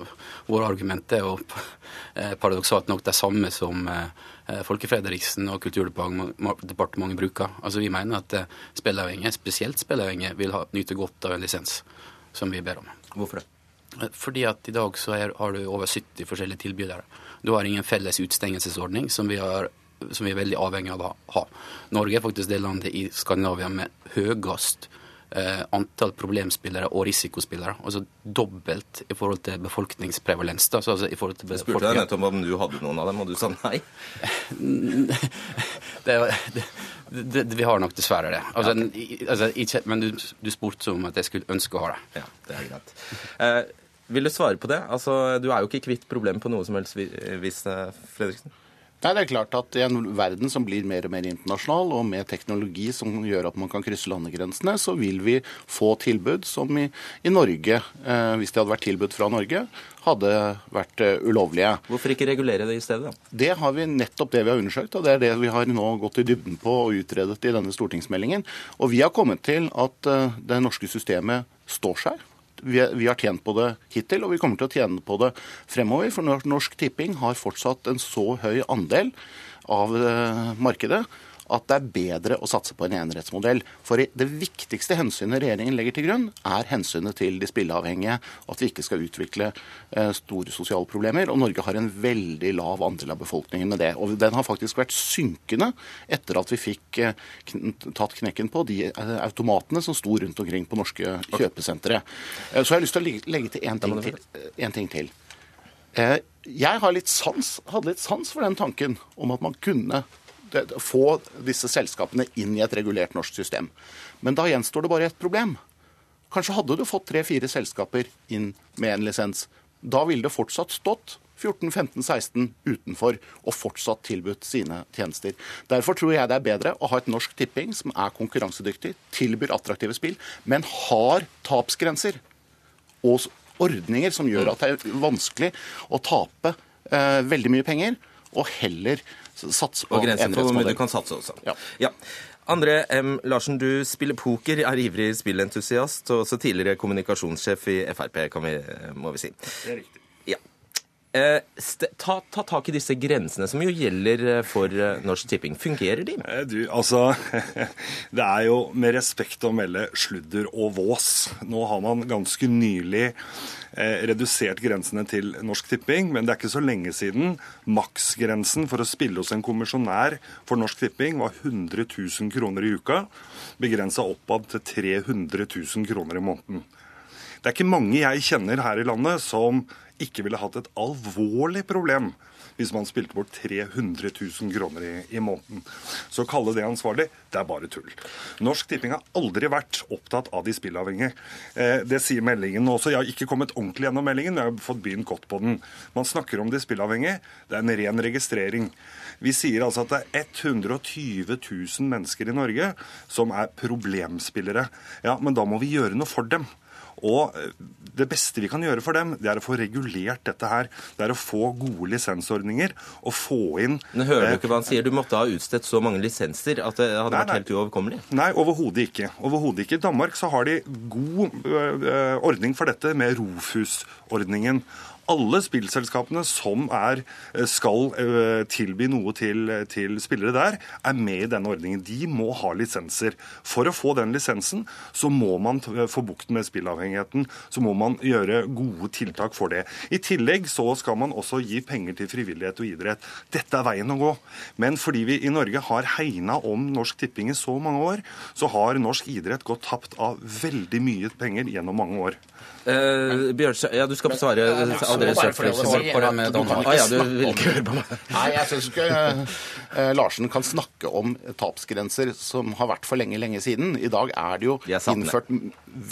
våre argument er jo [LAUGHS] eh, paradoksalt nok det samme som Folke Fredriksen og Kulturdepartementet bruker. Altså Vi mener at spilleavhengige, spesielt spilleavhengige, vil ha, nyte godt av en lisens som vi ber om. Hvorfor det? Eh, Fordi at i dag så er, har du over 70 forskjellige tilbydere. Du har ingen felles utstengelsesordning som vi, har, som vi er veldig avhengig av å ha. Norge er faktisk det landet i Skandinavia med høyest eh, antall problemspillere og risikospillere. Altså dobbelt i forhold til befolkningsprevalens. Da. Så, altså, i forhold til Jeg spurte deg nettopp om du hadde noen av dem, og du sa nei. [LAUGHS] det, det, det, vi har nok dessverre det. Altså, i- altså, ikke, men du, du spurte om at jeg skulle ønske å ha det. Ja, det er greit. Eh, vil du svare på det? Altså, Du er jo ikke kvitt problemet på noe som helst vis, eh, Fredriksen. Nei, det er klart at I en verden som blir mer og mer internasjonal, og med teknologi som gjør at man kan krysse landegrensene, så vil vi få tilbud som i, i Norge, eh, hvis det hadde vært tilbud fra Norge, hadde vært eh, ulovlige. Hvorfor ikke regulere det i stedet? da? Det har vi nettopp det vi har undersøkt, og det er det vi har nå gått i dybden på og utredet i denne stortingsmeldingen. Og vi har kommet til at eh, det norske systemet står seg. Vi, vi har tjent på det hittil, og vi kommer til å tjene på det fremover. For Norsk Tipping har fortsatt en så høy andel av eh, markedet at det er bedre å satse på en enerettsmodell. For det viktigste hensynet regjeringen legger til grunn, er hensynet til de spilleavhengige. At vi ikke skal utvikle eh, store sosiale problemer. Og Norge har en veldig lav andel av befolkningen med det. Og den har faktisk vært synkende etter at vi fikk eh, tatt knekken på de eh, automatene som sto rundt omkring på norske kjøpesentre. Så jeg har lyst til å legge, til én ting til. En ting til. Jeg har litt sans, hadde litt sans for den tanken om at man kunne få disse selskapene inn i et regulert norsk system. Men da gjenstår det bare ett problem. Kanskje hadde du fått tre-fire selskaper inn med en lisens. Da ville det fortsatt stått 14-15-16 utenfor og fortsatt tilbudt sine tjenester. Derfor tror jeg det er bedre å ha et norsk tipping som er konkurransedyktig, tilbyr attraktive spill, men har tapsgrenser og ordninger som gjør at det er vanskelig å tape eh, veldig mye penger, og heller satse på Og grenser for hvor mye du kan satse også. Ja. ja. André M. Larsen, du spiller poker, er ivrig spillentusiast og også tidligere kommunikasjonssjef i Frp, kan vi, må vi si. Det er riktig. Eh, ta, ta tak i disse grensene som jo gjelder eh, for eh, Norsk Tipping. Fungerer de? Du, altså [LAUGHS] Det er jo med respekt å melde sludder og vås. Nå har man ganske nylig redusert grensene til Norsk Tipping, men det er ikke så lenge siden maksgrensen for å spille hos en kommisjonær for Norsk Tipping var 100 000 kroner i uka, begrensa oppad til 300 000 kroner i måneden. Det er ikke mange jeg kjenner her i landet som ikke ville hatt et alvorlig problem hvis man spilte bort 300 000 kroner i, i måneden. Så å kalle det ansvarlig, det er bare tull. Norsk Tipping har aldri vært opptatt av de spillavhengige. Eh, det sier meldingen også. Jeg har ikke kommet ordentlig gjennom meldingen, men jeg har fått begynt godt på den. Man snakker om de spillavhengige. Det er en ren registrering. Vi sier altså at det er 120 000 mennesker i Norge som er problemspillere. Ja, men da må vi gjøre noe for dem. Og eh, det beste vi kan gjøre for dem, det er å få regulert dette her. Det er å få gode lisensordninger og få inn Men hører eh, du ikke hva han sier? Du måtte ha utstedt så mange lisenser at det hadde Nei, vært helt uoverkommelig. Nei, overhodet ikke. Overhodet ikke. I Danmark så har de god ø, ordning for dette med Rofus-ordningen. Alle spillselskapene som er, eh, skal tilby noe til, til spillere der, er med i denne ordningen. De må ha lisenser. For å få den lisensen så må man få bukt med spillavhengigheten. Så må man gjøre gode tiltak for det. I tillegg så skal man også gi penger til frivillighet og idrett. Dette er veien å gå. Men fordi vi i Norge har hegna om Norsk Tipping i så mange år, så har norsk idrett gått tapt av veldig mye penger gjennom mange år. Eh, Bjørn, ja, du skal svare. Må for bare for det med Don Ah, ja, du vil ikke høre på meg. Nei, jeg syns ikke eh, Larsen kan snakke om tapsgrenser som har vært for lenge, lenge siden. I dag er det jo innført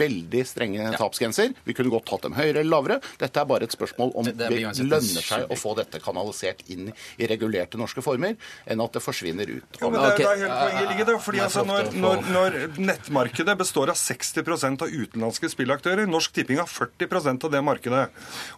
veldig strenge tapsgrenser. Vi kunne godt tatt dem høyere eller lavere. Dette er bare et spørsmål om det, lønner seg å få dette kanalisert inn i regulerte norske former, enn at det forsvinner ut. Jo, men det, okay. det er helt poenget ligger der. Fordi altså, når, når, når nettmarkedet består av 60 av utenlandske spillaktører, Norsk Tipping har 40 av det markedet.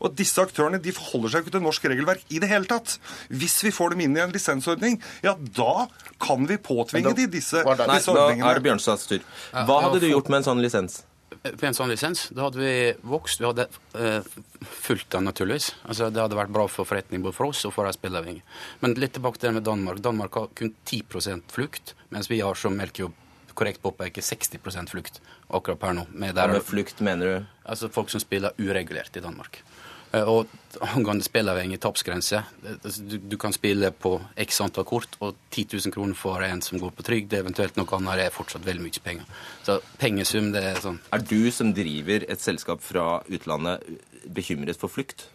Og disse aktørene de forholder seg ikke til norsk regelverk i det hele tatt. Hvis vi får dem inn i en lisensordning, ja da kan vi påtvinge de disse, Nei, disse da ordningene. er det Bjørnstads tur. Hva hadde du gjort med en sånn lisens? Med en sånn lisens, da hadde vi vokst. Vi hadde uh, fulgt den, naturligvis. Altså, det hadde vært bra for forretning både for oss og for de spilleavhengige. Men litt tilbake til det med Danmark. Danmark har kun 10% flukt, mens vi har, som melkejobb korrekt påpeke 60% flukt akkurat per nå. Med, Hva med flukt, mener du? Altså folk som spiller uregulert i Danmark. Eh, Og angående kan det- altså, du, du kan spille på x antall kort, og 10 000 kroner for en som går på trygd, eventuelt noe annet, er fortsatt veldig mye penger. Så pengesum, det er sånn Er du som driver et selskap fra utlandet bekymret for flukt?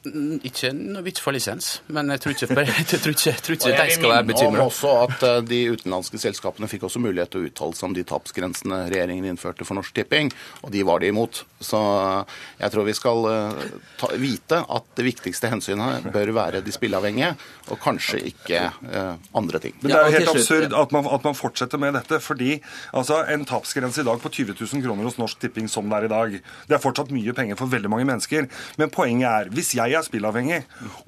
Ikke noe vits for lisens, men jeg tror ikke, [LAUGHS] jeg tror ikke, jeg tror ikke jeg de skal være minne om bekymra. også at eh, de utenlandske selskapene fikk også mulighet til å uttale seg om de tapsgrensene regjeringen innførte for Norsk Tipping, og de var de imot. Så eh, jeg tror vi skal eh, ta, vite at det viktigste hensynet bør være de spilleavhengige, og kanskje ikke eh, andre ting. Men det er jo helt absurd at man, at man fortsetter med dette. fordi altså, en tapsgrense i dag på 20 000 kroner hos Norsk Tipping som det er i dag, det er fortsatt mye penger for veldig mange mennesker. Men poenget er, hvis jeg er spillavhengig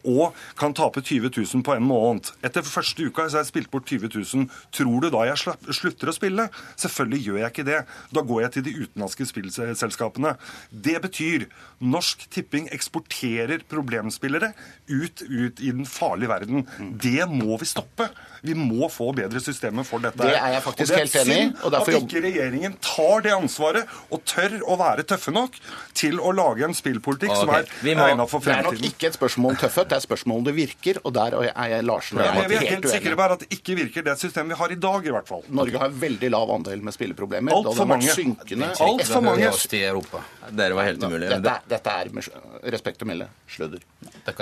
og kan tape 20 000 på en måned Etter første uka så har jeg spilt bort 20 000. Tror du da jeg slutter å spille? Selvfølgelig gjør jeg ikke det. Da går jeg til de utenlandske spillselskapene. Det betyr Norsk Tipping eksporterer problemspillere ut, ut i den farlige verden. Det må vi stoppe. Vi må få bedre systemer for dette. Det er jeg faktisk helt enig i, og derfor at ikke regjeringen tar det ansvaret og tør å være tøffe nok til å lage en spillpolitikk som er egnet for er nok ikke et spørsmål om tøffhet, det er et spørsmål om det virker. Og der er jeg Larsen og Ja, jeg men vi er helt helt sikre uenige. på at det ikke virker, det systemet vi har i dag, i hvert fall. Norge har veldig lav andel med spilleproblemer. Alt for mange. Synkende. Alt for mange. i Europa. Dere var helt umulige. Dette, er- dette er med respekt å melde slødder.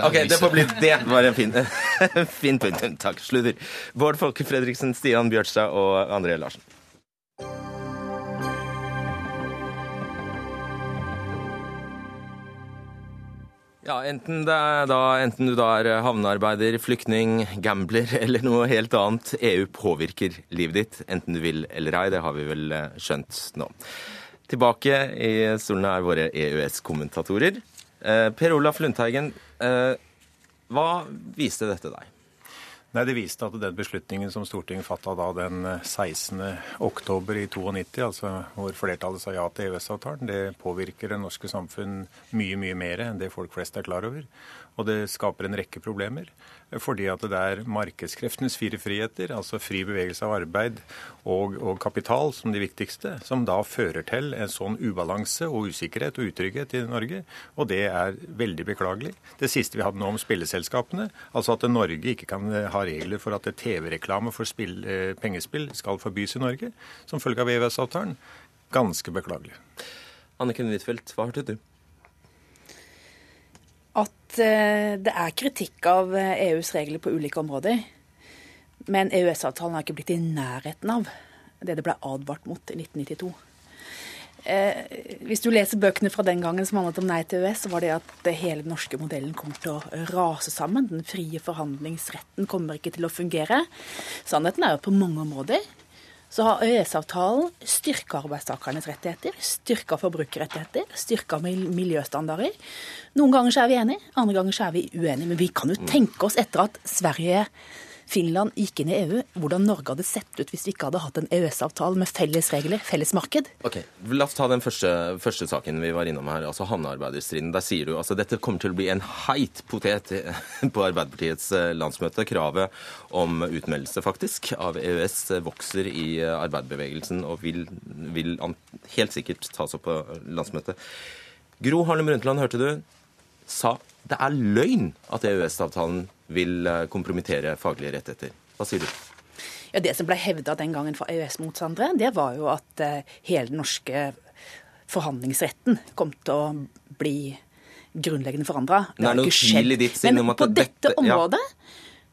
Ok, det får bli Det var en fin, [LAUGHS] fin punkt. Takk. Sludder. Bård Folke Fredriksen, Stian Bjørstad og André Larsen. Ja, enten, da, enten du da er havnearbeider, flyktning, gambler [LAUGHS] eller noe helt annet, EU påvirker livet ditt, enten du vil eller ei. Det har vi vel eh, skjønt nå. Tilbake i stolene er våre EØS-kommentatorer. Eh, Per Olaf Lundteigen, eh, hva viste dette deg? Nei, Det viste at den beslutningen som Stortinget fatta den 16. oktober i 92, altså hvor flertallet sa ja til EØS-avtalen, det påvirker det norske samfunn mye, mye mer enn det folk flest er klar over. Og det skaper en rekke problemer. Fordi at det er markedskreftenes fire friheter, altså fri bevegelse av arbeid og, og kapital som de viktigste, som da fører til en sånn ubalanse og usikkerhet og utrygghet i Norge. Og det er veldig beklagelig. Det siste vi hadde nå om spilleselskapene, altså at Norge ikke kan eh, ha regler for at TV-reklame for spill, eh, pengespill skal forbys i Norge, som følge av EØS-avtalen. Ganske beklagelig. Anniken Huitfeldt, hva hørte du? At eh, det er kritikk av eh, EUs regler på ulike områder. Men EØS-avtalen har ikke blitt i nærheten av det det ble advart mot i 1992. Eh, hvis du leser bøkene fra den gangen som handlet om nei til EØS, så var det at eh, hele den norske modellen kommer til å rase sammen. Den frie forhandlingsretten kommer ikke til å fungere. Sannheten er jo at på mange områder så har EØS-avtalen styrka arbeidstakernes rettigheter, styrka forbrukerrettigheter, styrka miljøstandarder. Noen ganger så er vi enige, andre ganger så er vi uenige. Men vi kan jo tenke oss etter at Sverige Finland gikk inn i EU, hvordan Norge hadde sett ut hvis vi ikke hadde hatt en EØS-avtale med felles regler, felles marked. Ok, La oss ta den første, første saken vi var innom her, altså havnearbeiderstriden. Der sier du altså dette kommer til å bli en heit potet [LAUGHS] på Arbeiderpartiets eh, landsmøte. Kravet om utmeldelse faktisk av EØS vokser i eh, arbeiderbevegelsen og vil, vil helt sikkert tas opp på landsmøtet. Gro Harlem Brundtland, hørte du, sa det er løgn at EØS-avtalen vil eh, kompromittere faglige rettigheter. Hva sier du? Ja, Det som ble hevda den gangen fra EØS-motstandere, det var jo at eh, hele den norske forhandlingsretten kom til å bli grunnleggende forandra. Det er ikke skjedd. Men på dette- området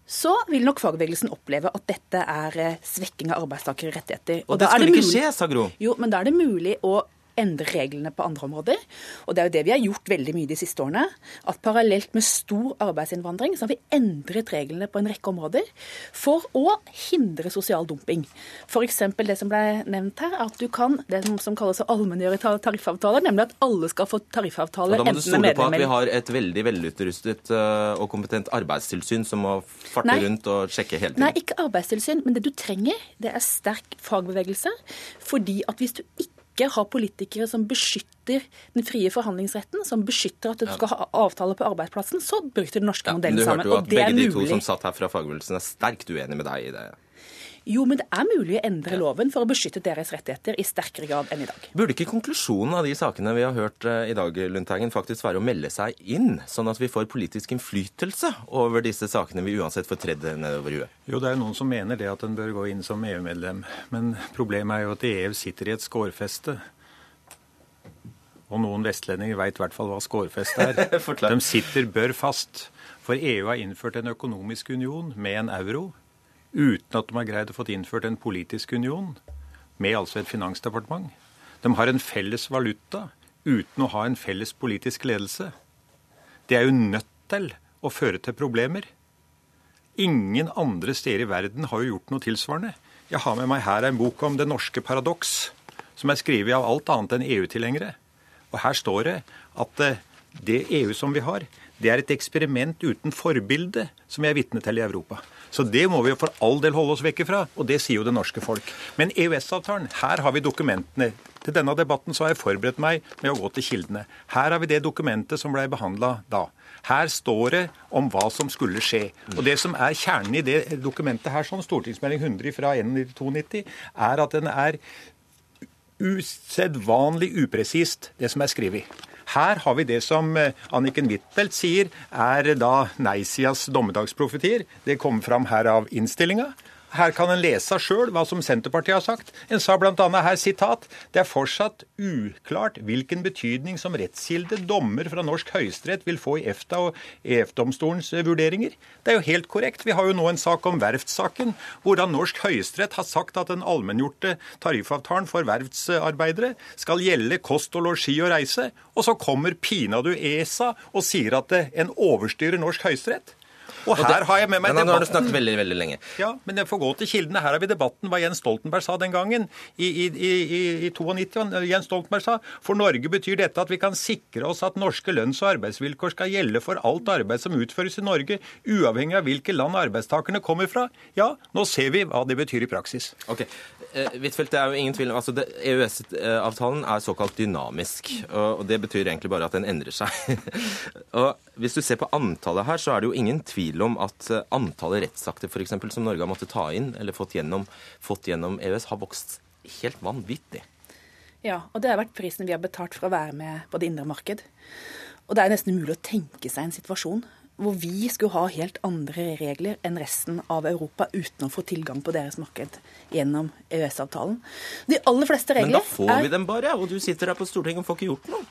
så vil nok fagbevegelsen oppleve at dette er eh, svekking av arbeidstakerrettigheter. Og det er skulle ikke skje, sa Gro. Jo, men da er det mulig å endre reglene på andre områder. Og det er jo det vi har gjort veldig mye de siste årene. At parallelt med stor arbeidsinnvandring, så har vi endret reglene på en rekke områder for å hindre sosial dumping. F.eks. det som ble nevnt her, at du kan det som- kalles å allmenngjøre tariffavtaler, nemlig at alle skal få Og tariffavtale da må du stole på at vi har et veldig velutrustet øh, og kompetent arbeidstilsyn som må farte Nei. rundt og sjekke hele tiden. Nei, ikke arbeidstilsyn, men det du trenger, det er sterk fagbevegelse. Fordi at hvis du ikke har politikere som beskytter den frie forhandlingsretten, som beskytter at du skal ha avtale på arbeidsplassen, så bryter den norske Ja, modellen du sammen. hørte jo Og at det er begge de to som satt her fra fagbevegelsen er sterkt uenige med deg i det. Jo, men det er mulig å endre loven for å beskytte deres rettigheter i sterkere grad enn i dag. Burde ikke konklusjonen av de sakene vi har hørt eh, i dag, Lundteigen, faktisk være å melde seg inn, sånn at vi får politisk innflytelse over disse sakene vi uansett får tredd nedover huet? Jo, det er noen som mener det at en bør gå inn som EU-medlem. Men problemet er jo at EU sitter i et skårfeste. Og noen vestlendinger veit i hvert fall hva skårfeste er. [LAUGHS] De sitter bør fast. For EU har innført en økonomisk union med en euro, uten at de har greid å få innført en politisk union, med altså et finansdepartement. De har en felles valuta uten å ha en felles politisk ledelse. Det er jo nødt til å føre til problemer. Ingen andre steder i verden har jo gjort noe tilsvarende. Jeg har med meg her en bok om det norske paradoks, som er skrevet av alt annet enn EU-tilhengere. Og her står det at eh, det EU som vi har, det er et eksperiment uten forbilde, som vi er vitne til i Europa. Så det må vi for all del holde oss vekk fra, og det sier jo det norske folk. Men EØS-avtalen, her har vi dokumentene. Til denne debatten så har jeg forberedt meg med å gå til kildene. Her har vi det dokumentet som ble behandla da. Her står det om hva som skulle skje. Og det som er kjernen i det dokumentet her, sånn stortingsmelding 100 fra 1992, er at den er usedvanlig upresist, det som er skrevet. Her har vi det som eh, Anniken Huitfeldt sier er da nei-sidas dommedagsprofetier. Det kommer fram her av innstillinga. Her kan en lese sjøl hva som Senterpartiet har sagt. En sa bl.a. her sitat det er fortsatt uklart hvilken betydning som rettskilde dommer fra norsk høyesterett vil få i EFTA og EF-domstolens vurderinger. Det er jo helt korrekt. Vi har jo nå en sak om verftssaken, hvordan norsk høyesterett har sagt at den allmenngjorte tariffavtalen for verftsarbeidere skal gjelde kost og losji og reise. Og så kommer pinadø ESA og sier at en overstyrer norsk høyesterett. Og her har jeg med meg debatten. nå har du snakket veldig, veldig lenge. Ja, men jeg får gå til kildene. Her har vi debatten hva Jens Stoltenberg sa den gangen. I, i, i, i 92. Jens Stoltenberg sa for Norge betyr dette at vi kan sikre oss at norske lønns- og arbeidsvilkår skal gjelde for alt arbeid som utføres i Norge, uavhengig av hvilke land arbeidstakerne kommer fra. Ja, nå ser vi hva det betyr i praksis. Ok, eh, Huitfeldt, det er jo ingen tvil altså EØS-avtalen er såkalt dynamisk. og Det betyr egentlig bare at den endrer seg. [LAUGHS] og Hvis du ser på antallet her, så er det jo ingen tvil om at eh, antallet rettsakter for eksempel, som Norge har måttet ta inn eller fått gjennom, fått gjennom EØS, har vokst helt vanvittig. Ja, og det har vært prisen vi har betalt for å være med på det indre marked. Og det er nesten umulig å tenke seg en situasjon hvor vi skulle ha helt andre regler enn resten av Europa uten å få tilgang på deres marked gjennom EØS-avtalen. De aller fleste regler Men da får er vi dem bare, og du sitter her på Stortinget og får ikke gjort noe.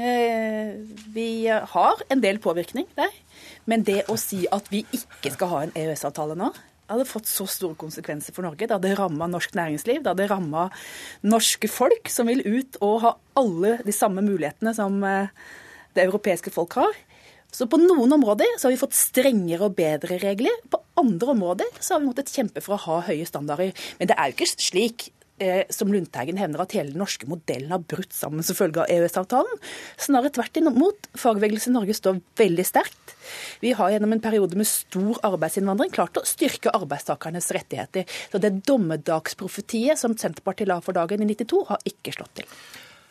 Eh, vi har en del påvirkning der. Men det å si at vi ikke skal ha en EØS-avtale nå, hadde fått så store konsekvenser for Norge. Det hadde ramma norsk næringsliv, det hadde ramma norske folk, som vil ut og ha alle de samme mulighetene som eh, det europeiske folk har. Så på noen områder så har vi fått strengere og bedre regler. På andre områder så har vi måttet kjempe for å ha høye standarder. Men det er jo ikke slik eh, som Lundteigen hevner at hele den norske modellen har brutt sammen som følge av EØS-avtalen. Snarere tvert imot. Fagbevegelsen i Norge står veldig sterkt. Vi har gjennom en periode med stor arbeidsinnvandring klart å styrke arbeidstakernes rettigheter. Så det dommedagsprofetiet som Senterpartiet la for dagen i 92, har ikke slått til.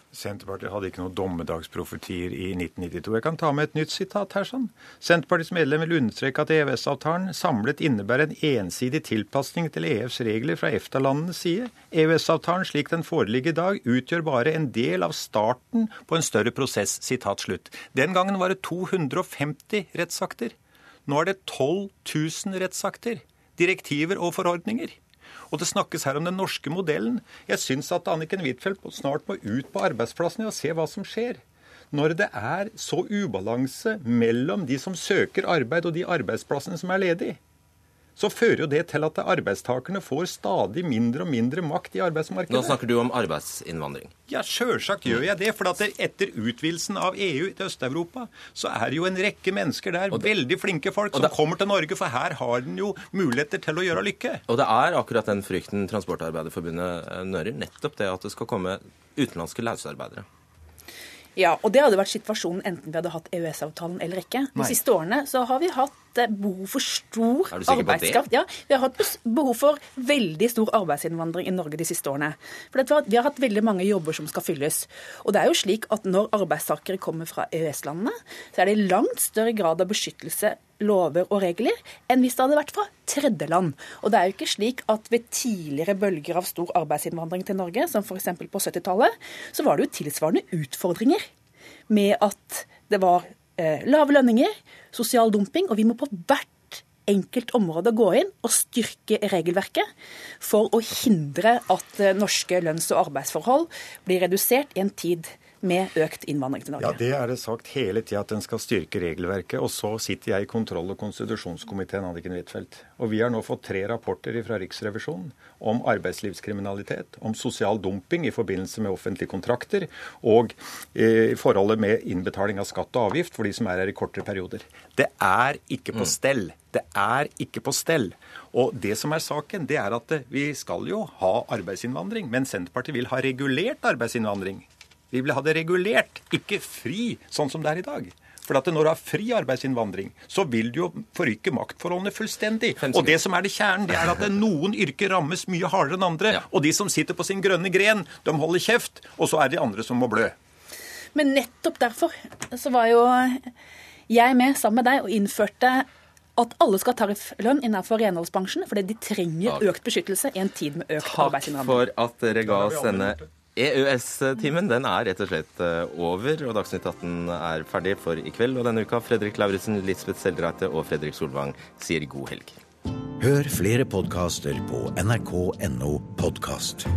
Senterpartiet hadde ikke noen dommedagsprofetier i 1992. Jeg kan ta med et nytt sitat her. sånn. Senterpartiets medlem vil understreke at EØS-avtalen samlet innebærer en ensidig tilpasning til EFs regler fra EFTA-landenes side. EØS-avtalen slik den foreligger i dag, utgjør bare en del av starten på en større prosess. Sitat slutt. Den gangen var det 250 rettsakter. Nå er det 12 000 rettsakter. Direktiver og forordninger. Og det snakkes her om den norske modellen. Jeg syns at Anniken Huitfeldt snart må ut på arbeidsplassene og se hva som skjer. Når det er så ubalanse mellom de som søker arbeid og de arbeidsplassene som er ledige, så fører jo det til at arbeidstakerne får stadig mindre og mindre makt i arbeidsmarkedet. Nå snakker du om arbeidsinnvandring. Ja, sjølsagt gjør jeg det. For at etter utvidelsen av EU til Øst-Europa, så er det jo en rekke mennesker der, veldig flinke folk, som kommer til Norge. For her har den jo muligheter til å gjøre lykke. Og det er akkurat den frykten Transportarbeiderforbundet nører. Nettopp det at det skal komme utenlandske løsarbeidere. Ja, og det hadde vært situasjonen enten vi hadde hatt EØS-avtalen eller ikke. De Nei. siste årene så har vi hatt eh, behov for stor arbeidskraft. Ja, vi har hatt behov for veldig stor arbeidsinnvandring i Norge de siste årene. For Vi har hatt veldig mange jobber som skal fylles. Og det er jo slik at når arbeidstakere kommer fra EØS-landene, så er det i langt større grad av beskyttelse lover og regler enn hvis det hadde vært fra tredjeland. Og det er jo ikke slik at ved tidligere bølger av stor arbeidsinnvandring til Norge, som f.eks. på 70-tallet, så var det jo tilsvarende utfordringer med at det var eh, lave lønninger, sosial dumping, og vi må på hvert enkelt område gå inn og styrke regelverket for å hindre at eh, norske lønns- og arbeidsforhold blir redusert i en tid med økt innvandring til Norge. Ja, Det er det sagt hele tida at en skal styrke regelverket. Og så sitter jeg i kontroll- og konstitusjonskomiteen, Anniken Huitfeldt. Og vi har nå fått tre rapporter fra Riksrevisjonen om arbeidslivskriminalitet, om sosial dumping i forbindelse med offentlige kontrakter, og eh, forholdet med innbetaling av skatt og avgift for de som er her i kortere perioder. Det er ikke på stell. Det er ikke på stell. Og det som er saken, det er at eh, vi skal jo ha arbeidsinnvandring, men Senterpartiet vil ha regulert arbeidsinnvandring. Vi vil ha det regulert, ikke fri, sånn som det er i dag. For at når du har fri arbeidsinnvandring, så vil du jo forrykke maktforholdene fullstendig. Og det som er det kjernen, det er at noen yrker rammes mye hardere enn andre. Og de som sitter på sin grønne gren, de holder kjeft, og så er det de andre som må blø. Men nettopp derfor så var jo jeg med sammen med deg og innførte at alle skal ha tarifflønn innenfor renholdsbransjen, fordi de trenger økt beskyttelse i en tid med økt arbeidsinnvandring. Takk for at dere ga oss denne EØS-timen den er rett og slett eh, over, og Dagsnytt 18 er ferdig for i kveld og denne uka. Fredrik Lauritzen, Lisbeth Seldreite og Fredrik Solvang sier god helg. Hør flere podkaster på nrk.no podkast.